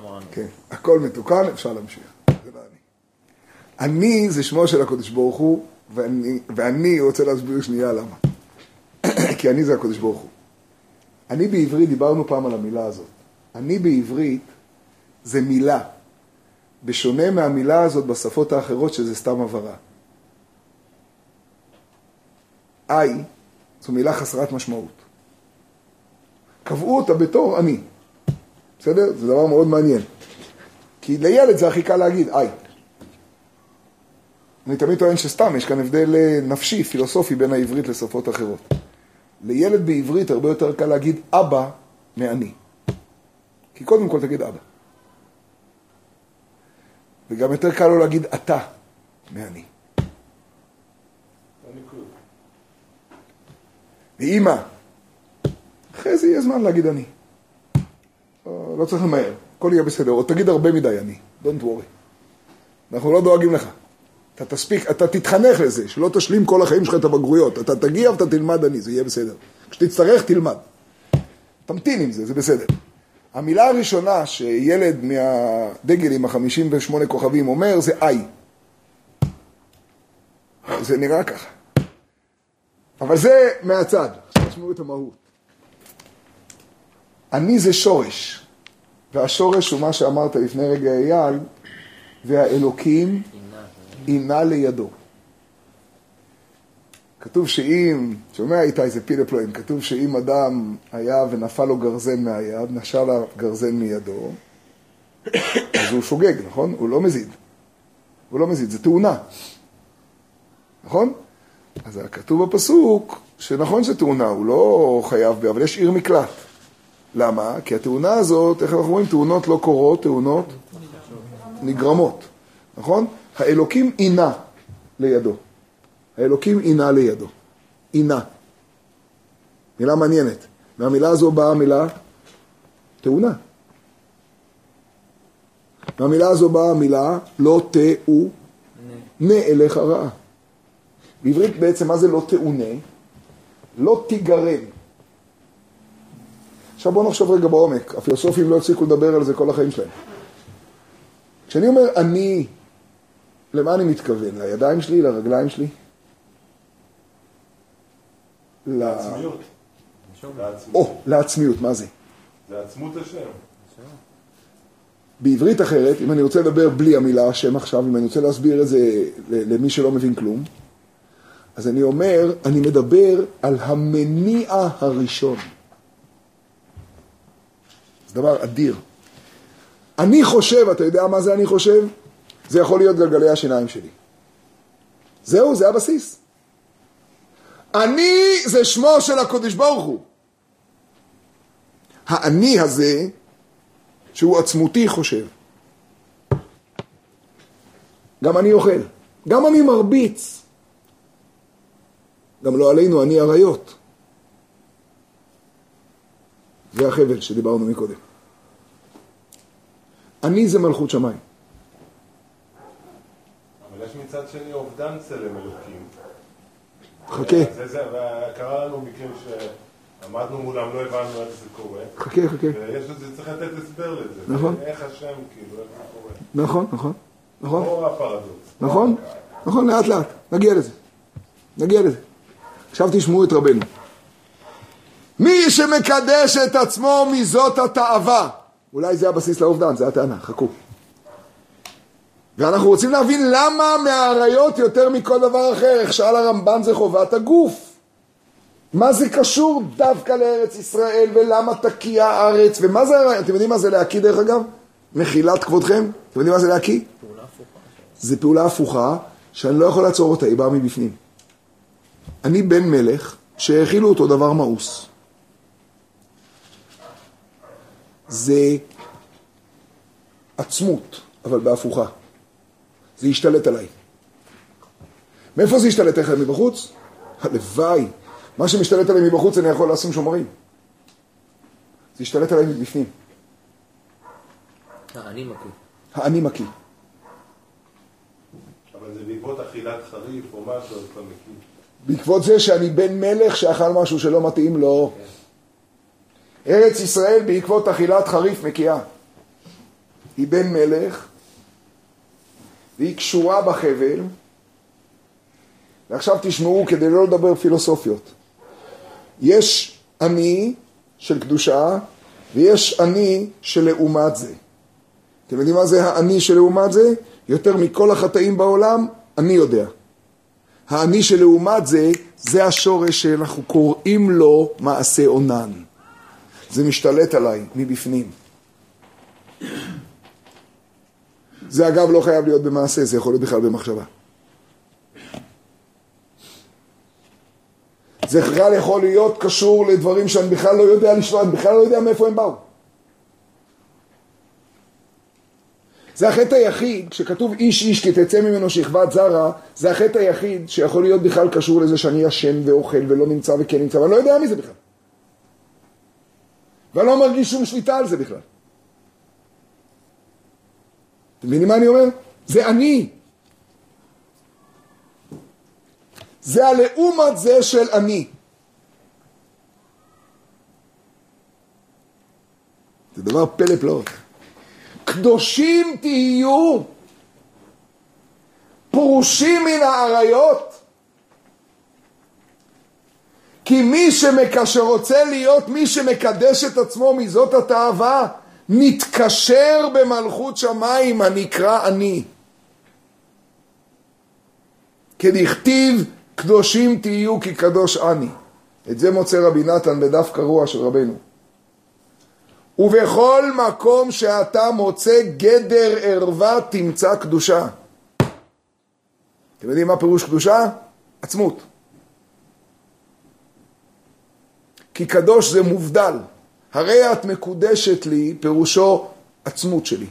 לא. כן, הכל מתוקן, אפשר להמשיך. זה לא אני. אני זה שמו של הקדוש ברוך הוא, ואני, ואני רוצה להסביר שנייה למה. כי אני זה הקדוש ברוך הוא. אני בעברית, דיברנו פעם על המילה הזאת. אני בעברית זה מילה, בשונה מהמילה הזאת בשפות האחרות שזה סתם הבהרה. איי זו מילה חסרת משמעות. קבעו אותה בתור אני. בסדר? זה דבר מאוד מעניין. כי לילד זה הכי קל להגיד, איי. אני תמיד טוען שסתם, יש כאן הבדל אה, נפשי, פילוסופי, בין העברית לשפות אחרות. לילד בעברית הרבה יותר קל להגיד אבא מאני. כי קודם כל תגיד אבא. וגם יותר קל לו להגיד אתה מאני. ואימא, אחרי זה יהיה זמן להגיד אני. לא, לא צריך למהר, הכל יהיה בסדר. או תגיד הרבה מדי אני, don't worry. אנחנו לא דואגים לך. אתה תספיק, אתה תתחנך לזה, שלא תשלים כל החיים שלך את הבגרויות. אתה תגיע ואתה תלמד אני, זה יהיה בסדר. כשתצטרך, תלמד. תמתין עם זה, זה בסדר. המילה הראשונה שילד מהדגל עם החמישים ושמונה כוכבים אומר זה איי. זה נראה ככה. אבל זה מהצד, תשמעו את המהות. אני זה שורש, והשורש הוא מה שאמרת לפני רגע אייל, והאלוקים עינה לידו. כתוב שאם, שומע איתי זה פילה פלואים, כתוב שאם אדם היה ונפל לו גרזן מהיד, נשל הגרזן מידו, אז הוא שוגג, נכון? הוא לא מזיד. הוא לא מזיד, זה תאונה. נכון? אז כתוב בפסוק שנכון שתאונה, הוא לא חייב. אבל יש עיר מקלט. למה? כי התאונה הזאת, איך אנחנו אומרים? תאונות לא קורות, תאונות נגרמות, נכון? האלוקים עינה לידו. האלוקים עינה לידו. עינה. מילה מעניינת. מהמילה הזו באה המילה תאונה. מהמילה הזו באה המילה לא תאו נה אליך רעה. בעברית בעצם מה זה לא תאונה? לא תיגרם. עכשיו בואו נחשוב רגע בעומק, הפילוסופים לא הפסיקו לדבר על זה כל החיים שלהם. כשאני אומר אני, למה אני מתכוון? לידיים שלי, לרגליים שלי? לעצמיות. או, לעצמיות, מה זה? זה עצמות השם. בעברית אחרת, אם אני רוצה לדבר בלי המילה השם עכשיו, אם אני רוצה להסביר את זה למי שלא מבין כלום, אז אני אומר, אני מדבר על המניע הראשון. זה דבר אדיר. אני חושב, אתה יודע מה זה אני חושב? זה יכול להיות גלגלי השיניים שלי. זהו, זה הבסיס. אני זה שמו של הקודש ברוך הוא. האני הזה, שהוא עצמותי חושב. גם אני אוכל, גם אני מרביץ. גם לא עלינו, אני אריות. זה החבל שדיברנו מקודם. אני זה מלכות שמיים. אבל יש מצד שני אובדן צלם אלוקים. חכה, זה זה, וקרה לנו מקרים שעמדנו מולם, לא הבנו איך זה קורה. חכה, חכה. ויש לזה, צריך לתת הסבר לזה. נכון. איך השם, כאילו, איך זה קורה. נכון, נכון, נכון, לא הפרדוקס. נכון, נכון, לאט לאט, נגיע לזה. נגיע לזה. עכשיו תשמעו את רבנו. מי שמקדש את עצמו מזאת התאווה. אולי זה הבסיס לאובדן, זה הטענה, חכו. ואנחנו רוצים להבין למה מהאריות יותר מכל דבר אחר, איך שאל הרמב"ן זה חובת הגוף. מה זה קשור דווקא לארץ ישראל, ולמה תקיע הארץ, ומה זה, אתם יודעים מה זה להקיא דרך אגב? מחילת כבודכם, אתם יודעים מה זה להקיא? זה פעולה הפוכה, שאני לא יכול לעצור אותה, היא באה מבפנים. אני בן מלך שהאכילו אותו דבר מאוס. זה עצמות, אבל בהפוכה. זה ישתלט עליי. מאיפה זה ישתלט עליכם מבחוץ? הלוואי מה שמשתלט עליי מבחוץ אני יכול לשים שומרים. זה ישתלט עליי מבפנים. אני מקיא. האני מקיא. אבל זה בעקבות אכילת חריף או משהו, אז אתה מכיר. בעקבות זה שאני בן מלך שאכל משהו שלא מתאים לו. ארץ ישראל בעקבות אכילת חריף מקיאה. היא בן מלך, והיא קשורה בחבל, ועכשיו תשמעו כדי לא לדבר פילוסופיות. יש אני של קדושה, ויש אני שלעומת זה. אתם יודעים מה זה האני שלעומת זה? יותר מכל החטאים בעולם, אני יודע. האני שלעומת זה, זה השורש שאנחנו קוראים לו מעשה אונן. זה משתלט עליי מבפנים. זה אגב לא חייב להיות במעשה, זה יכול להיות בכלל במחשבה. זה בכלל יכול להיות קשור לדברים שאני בכלל לא יודע לשמוע, אני בכלל לא יודע מאיפה הם באו. זה החטא היחיד, כשכתוב איש איש כי תצא ממנו שכבת זרה, זה החטא היחיד שיכול להיות בכלל קשור לזה שאני ישן ואוכל ולא נמצא וכן נמצא, ואני לא יודע מזה בכלל. ואני לא מרגיש שום שליטה על זה בכלל. אתם מבינים מה אני אומר? זה אני. זה הלעומת זה של אני. זה דבר פלא פלאות. קדושים תהיו, פרושים מן האריות. כי מי שמק... שרוצה להיות מי שמקדש את עצמו מזאת התאווה, נתקשר במלכות שמיים הנקרא אני. כדכתיב קדושים תהיו כי קדוש אני. את זה מוצא רבי נתן בדף קרוע של רבנו. ובכל מקום שאתה מוצא גדר ערווה תמצא קדושה. אתם יודעים מה פירוש קדושה? עצמות. כי קדוש זה מובדל. הרי את מקודשת לי, פירושו עצמות שלי.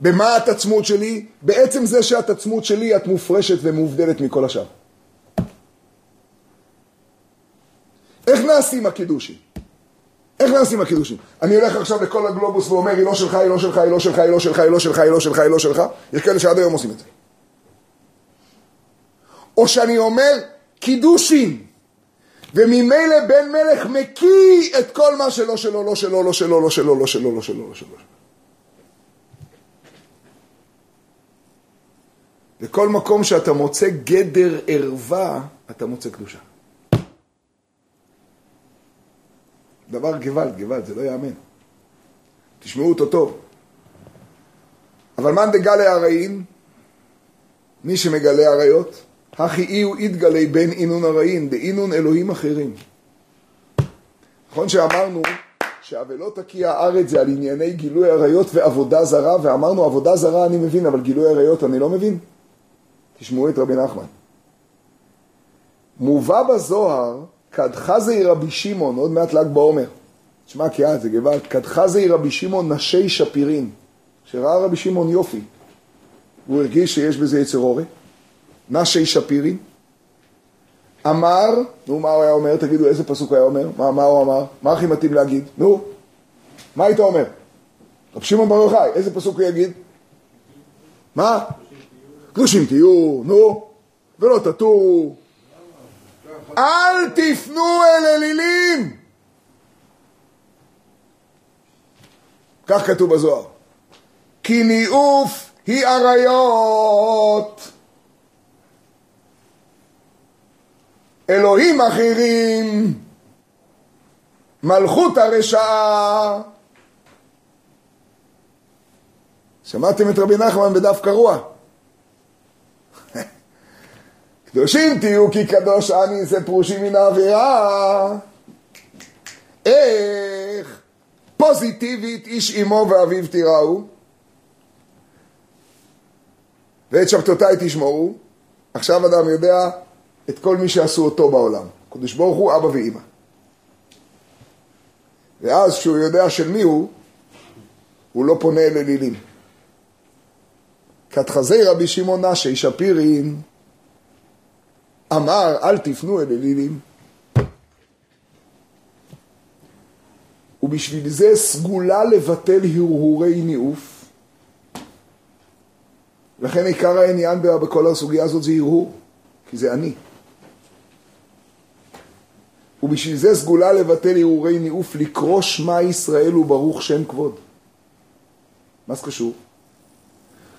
במה את עצמות שלי? בעצם זה שאת עצמות שלי, את מופרשת ומובדלת מכל השאר. איך נעשים הקידושים? איך נעשים הקידושים? אני הולך עכשיו לכל הגלובוס ואומר, היא לא שלך, היא לא שלך, היא לא שלך, היא לא שלך, היא לא שלך, היא לא שלך, היא לא שלך, יש כאלה שעד היום עושים את זה. או שאני אומר, קידושין, וממילא בן מלך מקיא את כל מה שלא שלו, לא שלו, לא שלו, לא שלו, לא שלו, לא שלו, לא שלו. בכל מקום שאתה מוצא גדר ערווה, אתה מוצא קדושה. דבר גוואלד, גוואלד, זה לא ייאמן. תשמעו אותו טוב. אבל מאן דגלה הרעין, מי שמגלה עריות, הכי אי הוא יתגלה בין אינון הרעין, באינון אלוהים אחרים. נכון שאמרנו שה"ולא תקיע הארץ" זה על ענייני גילוי עריות ועבודה זרה, ואמרנו עבודה זרה אני מבין, אבל גילוי עריות אני לא מבין? תשמעו את רבי נחמן. מובא בזוהר כדחזי רבי שמעון, עוד מעט ל"ג בעומר. תשמע, כי אה, זה גוואלד. כדחזי רבי שמעון נשי שפירין. שראה רבי שמעון יופי. הוא הרגיש שיש בזה יצר אורי. נשי שפירין. אמר, נו, מה הוא היה אומר? תגידו, איזה פסוק היה אומר? מה, מה הוא אמר? מה הכי מתאים להגיד? נו, מה היית אומר? רבי שמעון בר יוחאי, איזה פסוק הוא יגיד? מה? קדושים תהיו, נו, ולא תטורו. אל תפנו אל אלילים! כך כתוב בזוהר. כי ניאוף היא אריות. אלוהים אחרים, מלכות הרשעה. שמעתם את רבי נחמן בדף קרוע? קדושים תהיו כי קדוש אני זה פרושים מן האווירה. איך פוזיטיבית איש אמו ואביו תיראו ואת שבתותיי תשמעו. עכשיו אדם יודע את כל מי שעשו אותו בעולם. קדוש ברוך הוא אבא ואימא. ואז כשהוא יודע של מי הוא, הוא לא פונה אל אלילים. כתחזי רבי שמעון נשי שפירין אמר, אל תפנו אל אלילים. ובשביל זה סגולה לבטל הרהורי ניאוף. לכן עיקר העניין בכל הסוגיה הזאת זה הרהור, כי זה אני. ובשביל זה סגולה לבטל הרהורי ניאוף, לקרוא שמע ישראל וברוך שם כבוד. מה זה קשור?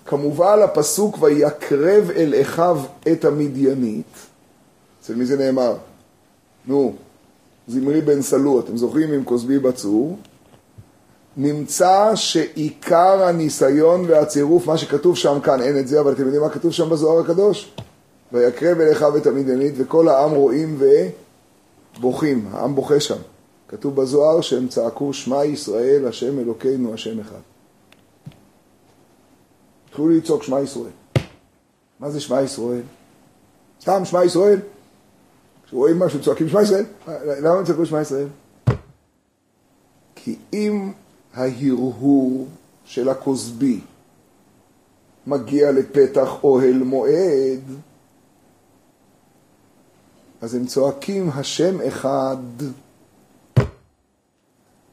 כמובן הפסוק ויקרב אל אחיו את המדיינית, אצל מי זה נאמר? נו, זמרי בן סלו, אתם זוכרים עם כוסבי בצור? נמצא שעיקר הניסיון והצירוף, מה שכתוב שם כאן, אין את זה, אבל אתם יודעים מה כתוב שם בזוהר הקדוש? ויקרב אל אחיו את המדיינית, וכל העם רואים ובוכים, העם בוכה שם. כתוב בזוהר שהם צעקו שמע ישראל, השם אלוקינו, השם אחד. התחילו לצעוק שמע ישראל. מה זה שמע ישראל? סתם שמע ישראל? כשרואים משהו צועקים שמע ישראל? למה הם צעקו שמע ישראל? כי אם ההרהור של הכוסבי מגיע לפתח אוהל מועד, אז הם צועקים השם אחד.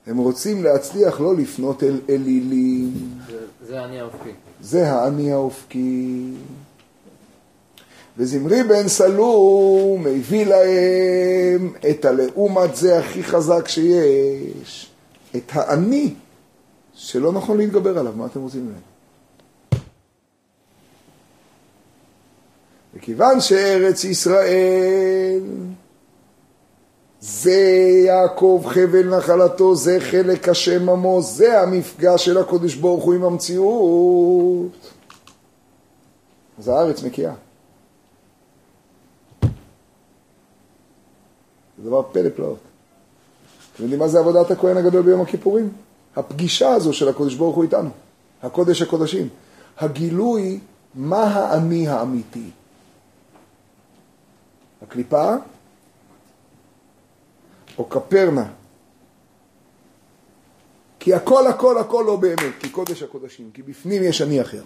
הם רוצים להצליח לא לפנות אל אלילים. זה- זה אני האופקי. זה האני האופקי. וזמרי בן סלום מביא להם את הלעומת זה הכי חזק שיש, את האני שלא נכון להתגבר עליו, מה אתם רוצים ממנו? וכיוון שארץ ישראל זה יעקב חבל נחלתו, זה חלק השם עמו, זה המפגש של הקודש ברוך הוא עם המציאות. אז הארץ מקיאה. זה דבר פלא פלאות. אתם יודעים מה זה עבודת הכהן הגדול ביום הכיפורים? הפגישה הזו של הקודש ברוך הוא איתנו, הקודש הקודשים. הגילוי מה האני האמיתי. הקליפה או קפרנה. כי הכל הכל הכל לא באמת, כי קודש הקודשים, כי בפנים יש אני אחר.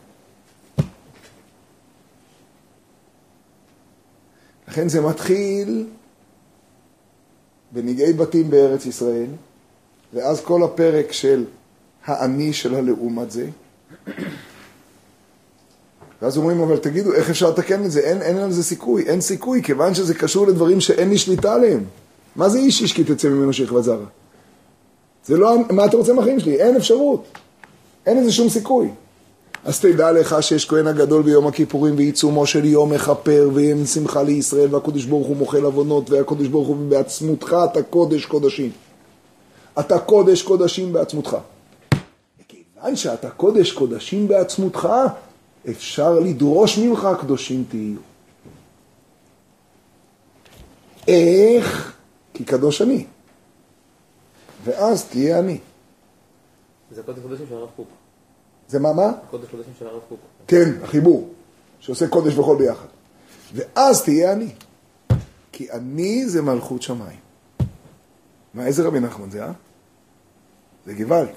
לכן זה מתחיל בנגעי בתים בארץ ישראל, ואז כל הפרק של האני של הלעומת זה. ואז אומרים, אבל תגידו, איך אפשר לתקן את זה? אין, אין על זה סיכוי. אין סיכוי, כיוון שזה קשור לדברים שאין לי שליטה עליהם. מה זה איש איש כי תצא ממנו שכבת זרע? זה לא, מה אתה רוצה מהחיים שלי? אין אפשרות. אין לזה שום סיכוי. אז תדע לך שיש כהן הגדול ביום הכיפורים ועיצומו של יום מכפר ויום שמחה לישראל והקדוש ברוך הוא מוחל עוונות והקדוש ברוך הוא בעצמותך אתה קודש קודשים. אתה קודש קודשים בעצמותך. וכיוון שאתה קודש קודשים בעצמותך, אפשר לדרוש ממך קדושים תהיו. איך? כי קדוש אני. ואז תהיה אני. זה קודש קודשים של הרב קוק. זה מה מה? קודש קודשים של הרב קוק. כן, החיבור, שעושה קודש וחול ביחד. ואז תהיה אני. כי אני זה מלכות שמיים. מה, איזה רבי נחמן זה, אה? זה גוואלד.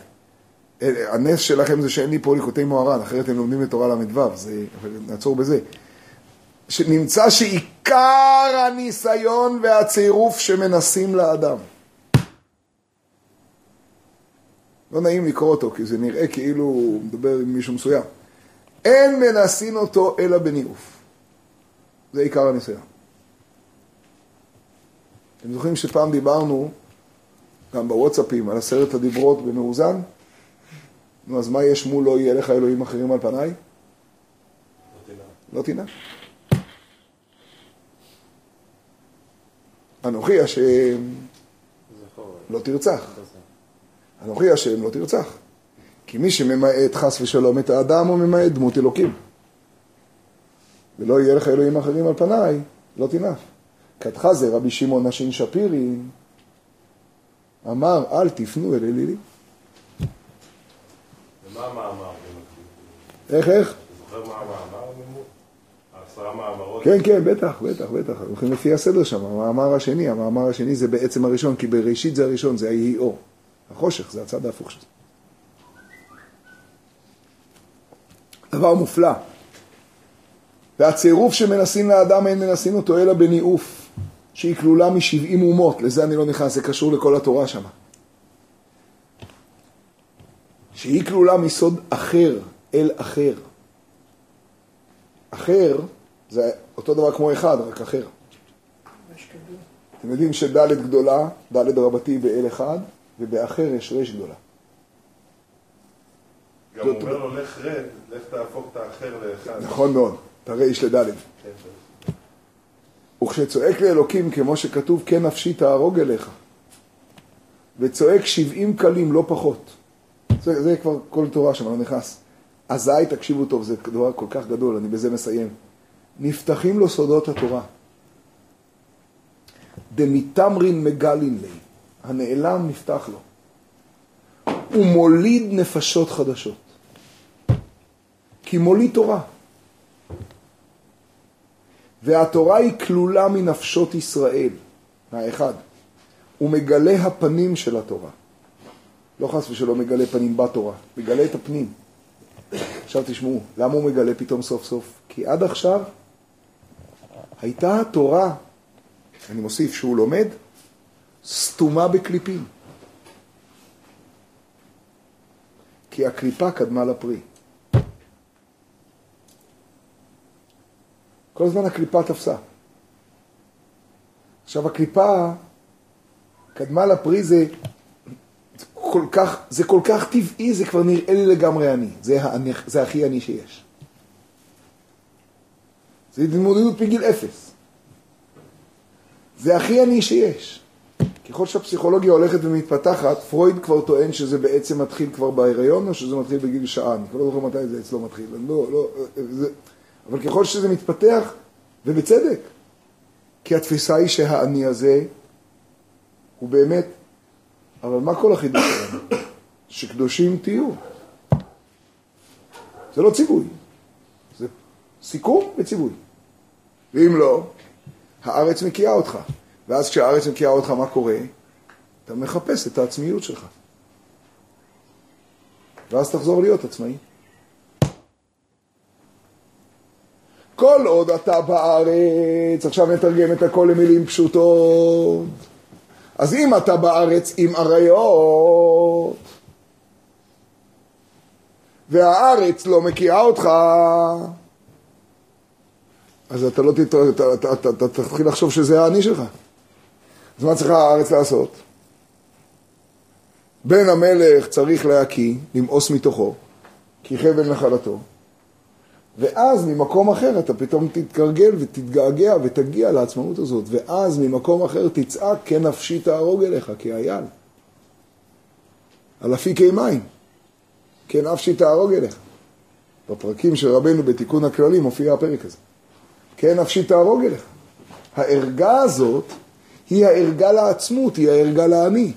הנס שלכם זה שאין לי פה ליקוטי מוהר"ן, אחרת הם לומדים את תורה ל"ו, זה... נעצור בזה. שנמצא שעיקר הניסיון והצירוף שמנסים לאדם. לא נעים לקרוא אותו, כי זה נראה כאילו הוא מדבר עם מישהו מסוים. אין מנסין אותו אלא בניאוף. זה עיקר הניסיון. אתם זוכרים שפעם דיברנו, גם בוואטסאפים, על עשרת הדיברות במאוזן? נו, אז מה יש מול לא יהיה לך אלוהים אחרים על פניי? לא תנא. אנוכי השם. לא תרצח. אנוכי השם לא תרצח. כי מי שממעט חס ושלום את האדם הוא ממעט דמות אלוקים. ולא יהיה לך אלוהים אחרים על פניי, לא תנף. כתך זה רבי שמעון נשין שפירין, אמר אל תפנו אל אלילים. המאמר? איך, איך? אתה זוכר מה המאמר ממול? העשרה מאמרות? כן, כן, בטח, בטח, בטח. הולכים לפי הסדר שם. המאמר השני, המאמר השני זה בעצם הראשון, כי בראשית זה הראשון, זה היהי אור. החושך זה הצד ההפוך של זה. דבר מופלא. והצירוף שמנסים לאדם אין מנסים אותו אלא בניאוף, שהיא כלולה משבעים אומות, לזה אני לא נכנס, זה קשור לכל התורה שמה. שהיא כלולה מסוד אחר אל אחר. אחר זה אותו דבר כמו אחד, רק אחר. אתם יודעים שד' גדולה, ד' רבתי באל אחד, ובאחר יש ר' גדולה. גם אומר לו, לך רד, לך תהפוך את האחר לאחד. נכון מאוד, את הר' לד'. וכשצועק לאלוקים, כמו שכתוב, כן נפשי תהרוג אליך. וצועק שבעים קלים, לא פחות. זה, זה כבר כל תורה שם, לא נכנס. אזי, תקשיבו טוב, זה דבר כל כך גדול, אני בזה מסיים. נפתחים לו סודות התורה. דמיתמרין מגלין לי, הנעלם נפתח לו. הוא מוליד נפשות חדשות. כי מוליד תורה. והתורה היא כלולה מנפשות ישראל, האחד. הוא מגלה הפנים של התורה. לא חס ושלום מגלה פנים בתורה, מגלה את הפנים. עכשיו תשמעו, למה הוא מגלה פתאום סוף סוף? כי עד עכשיו הייתה התורה, אני מוסיף שהוא לומד, סתומה בקליפים. כי הקליפה קדמה לפרי. כל הזמן הקליפה תפסה. עכשיו הקליפה קדמה לפרי זה כל כך, זה כל כך טבעי, זה כבר נראה לי לגמרי אני. זה, האני, זה הכי אני שיש. זה התמודדות מגיל אפס. זה הכי אני שיש. ככל שהפסיכולוגיה הולכת ומתפתחת, פרויד כבר טוען שזה בעצם מתחיל כבר בהיריון, או שזה מתחיל בגיל שעה. אני כבר לא זוכר מתי זה אצלו מתחיל. לא, לא, זה... אבל ככל שזה מתפתח, ובצדק, כי התפיסה היא שהאני הזה הוא באמת, אבל מה כל החידוש שלנו? שקדושים תהיו. זה לא ציווי, זה סיכום וציווי. ואם לא, הארץ מקיאה אותך. ואז כשהארץ מקיאה אותך, מה קורה? אתה מחפש את העצמיות שלך. ואז תחזור להיות עצמאי. כל עוד אתה בארץ, עכשיו נתרגם את הכל למילים פשוטות. אז אם אתה בארץ עם אריות, והארץ לא מקיאה אותך, אז אתה לא תתר... אתה, אתה, אתה, אתה תתחיל לחשוב שזה האני שלך. אז מה צריכה הארץ לעשות? בן המלך צריך להקיא, למאוס מתוכו, כי חבל נחלתו. ואז ממקום אחר אתה פתאום תתגרגל ותתגעגע ותגיע לעצמאות הזאת, ואז ממקום אחר תצעק, כן נפשי תהרוג אליך, כאייל. על אפיקי מים, כן נפשי תהרוג אליך. בפרקים של רבנו בתיקון הכללי מופיע הפרק הזה. כן נפשי תהרוג אליך. הערגה הזאת היא הערגה לעצמות, היא הערגה לאני.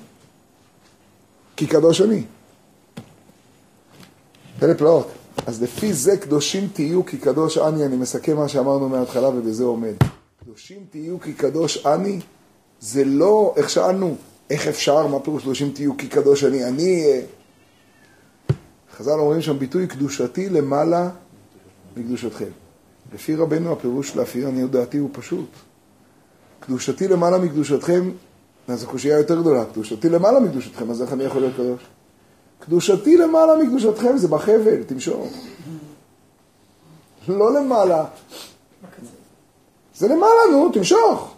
כי קדוש אני. פלא פלאות. אז לפי זה קדושים תהיו כי קדוש אני, אני מסכם מה שאמרנו מההתחלה ובזה עומד. קדושים תהיו כי קדוש אני, זה לא, איך שאלנו, איך אפשר, מה פירוש קדושים תהיו כי קדוש אני? אני, אה, חז"ל אומרים שם ביטוי קדושתי למעלה מקדושתכם. לפי רבנו הפירוש להפעיל עניות דעתי הוא פשוט. קדושתי למעלה מקדושתכם, אז הקושייה יותר גדולה, קדושתי למעלה מקדושתכם, אז איך אני יכול להיות קדוש? קדושתי למעלה מקדושתכם זה בחבל, תמשוך. לא למעלה. זה למעלה, נו, תמשוך.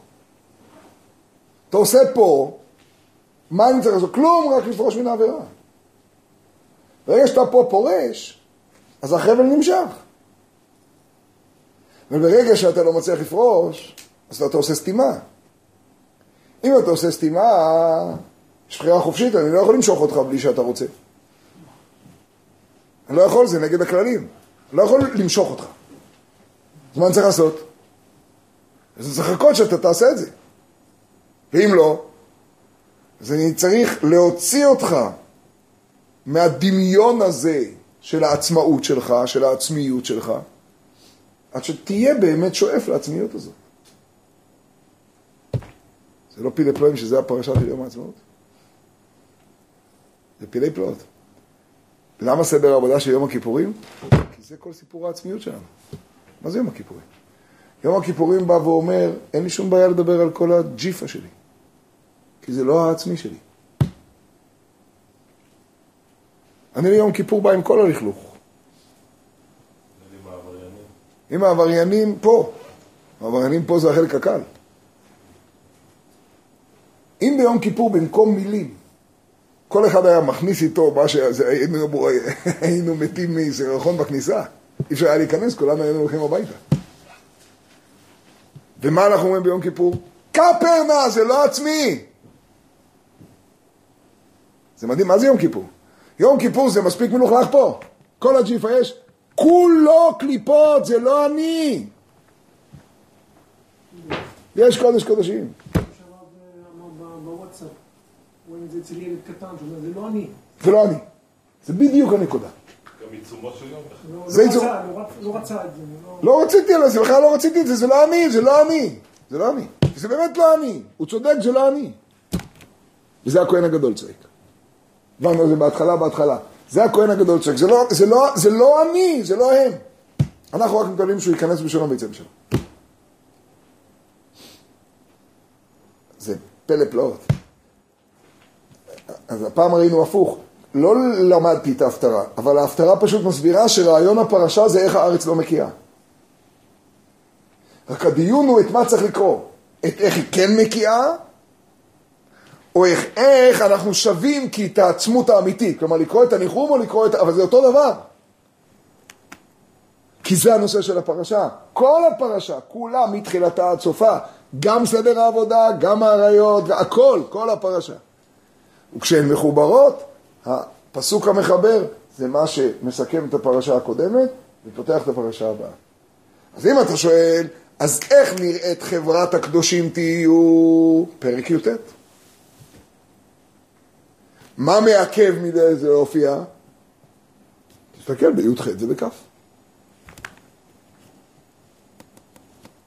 אתה עושה פה, מה אני צריך לעשות? כלום, רק לפרוש מן העבירה. ברגע שאתה פה פורש, אז החבל נמשך. וברגע שאתה לא מצליח לפרוש, אז אתה עושה סתימה. אם אתה עושה סתימה, יש בחירה חופשית, אני לא יכול למשוך אותך בלי שאתה רוצה. אני לא יכול, זה נגד הכללים. אני לא יכול למשוך אותך. אז מה אני צריך לעשות? אז אני צריך לחכות שאתה תעשה את זה. ואם לא, אז אני צריך להוציא אותך מהדמיון הזה של העצמאות שלך, של העצמיות שלך, עד שתהיה באמת שואף לעצמיות הזאת. זה לא פילי פלואים שזה הפרשה של יום העצמאות? זה פילי פלאות. למה סדר העבודה של יום הכיפורים? כי זה כל סיפור העצמיות שלנו. מה זה יום הכיפורים? יום הכיפורים בא ואומר, אין לי שום בעיה לדבר על כל הג'יפה שלי, כי זה לא העצמי שלי. אני ליום כיפור בא עם כל הלכלוך. עם העבריינים. אם העבריינים פה, העבריינים פה זה החלק הקל. אם ביום כיפור במקום מילים, כל אחד היה מכניס איתו מה ש... היינו, היינו מתים מסירחון בכניסה. אי אפשר היה להיכנס, כולנו היינו הולכים הביתה. ומה אנחנו אומרים ביום כיפור? כפר נא, זה לא עצמי. זה מדהים, מה זה יום כיפור? יום כיפור זה מספיק מלוכלך פה. כל הג'יפה יש, כולו קליפות, זה לא אני. יש קודש קודשים. רואים את זה אצל ילד קטן, שאומר, זה לא אני. זה לא אני. זה בדיוק הנקודה. גם עיצומו של יום. לא- זה לא עיצוב- רצה, לא לא רצה את זה. לא- לא רציתי על זה, בכלל לא רציתי את זה, זה לא אני, זה לא אני. זה לא אני. זה באמת לא אני. הוא צודק, זה לא אני. וזה הכהן הגדול צועק. הבנו את זה בהתחלה, בהתחלה. זה הכהן הגדול צועק. זה לא, זה, לא, זה לא אני, זה לא הם. אנחנו רק מקבלים שהוא ייכנס בשלום ויצא בשלום. זה פלא פלאות. אז הפעם ראינו הפוך. לא למדתי את ההפטרה, אבל ההפטרה פשוט מסבירה שרעיון הפרשה זה איך הארץ לא מקיאה. רק הדיון הוא את מה צריך לקרוא. את איך היא כן מקיאה, או איך, איך אנחנו שווים כי את העצמות האמיתית. כלומר, לקרוא את הניחום או לקרוא את... אבל זה אותו דבר. כי זה הנושא של הפרשה. כל הפרשה, כולה מתחילתה עד סופה. גם סדר העבודה, גם האריות, הכל, כל הפרשה. וכשהן מחוברות, הפסוק המחבר זה מה שמסכם את הפרשה הקודמת ופותח את הפרשה הבאה. אז אם אתה שואל, אז איך נראית חברת הקדושים תהיו? פרק י"ט. מה מעכב מדי זה להופיע? תסתכל, בי"ח זה בכ'.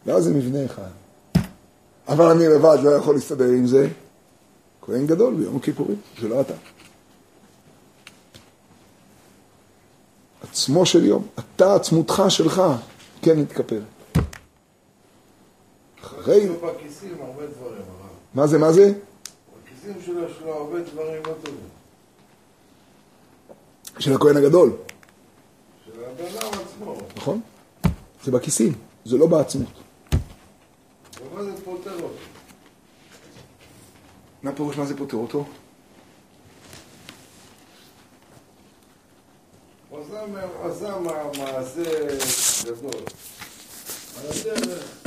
ואז זה מבנה אחד. אבל אני לבד לא יכול להסתדר עם זה. כהן גדול ביום הכיפורים, זה לא אתה. עצמו של יום, אתה עצמותך שלך, כן מתכפרת. אחרי, בכיסים הרבה דברים. מה זה, מה זה? בכיסים שלו יש לו הרבה דברים לא טובים. של הכהן הגדול, של הבן אדם עצמו. נכון? זה בכיסים, זה לא בעצמות. ומה זה פותר אותו? מה פירוש מה זה פותר אותו? עשה מעשה גדול. על הדרך,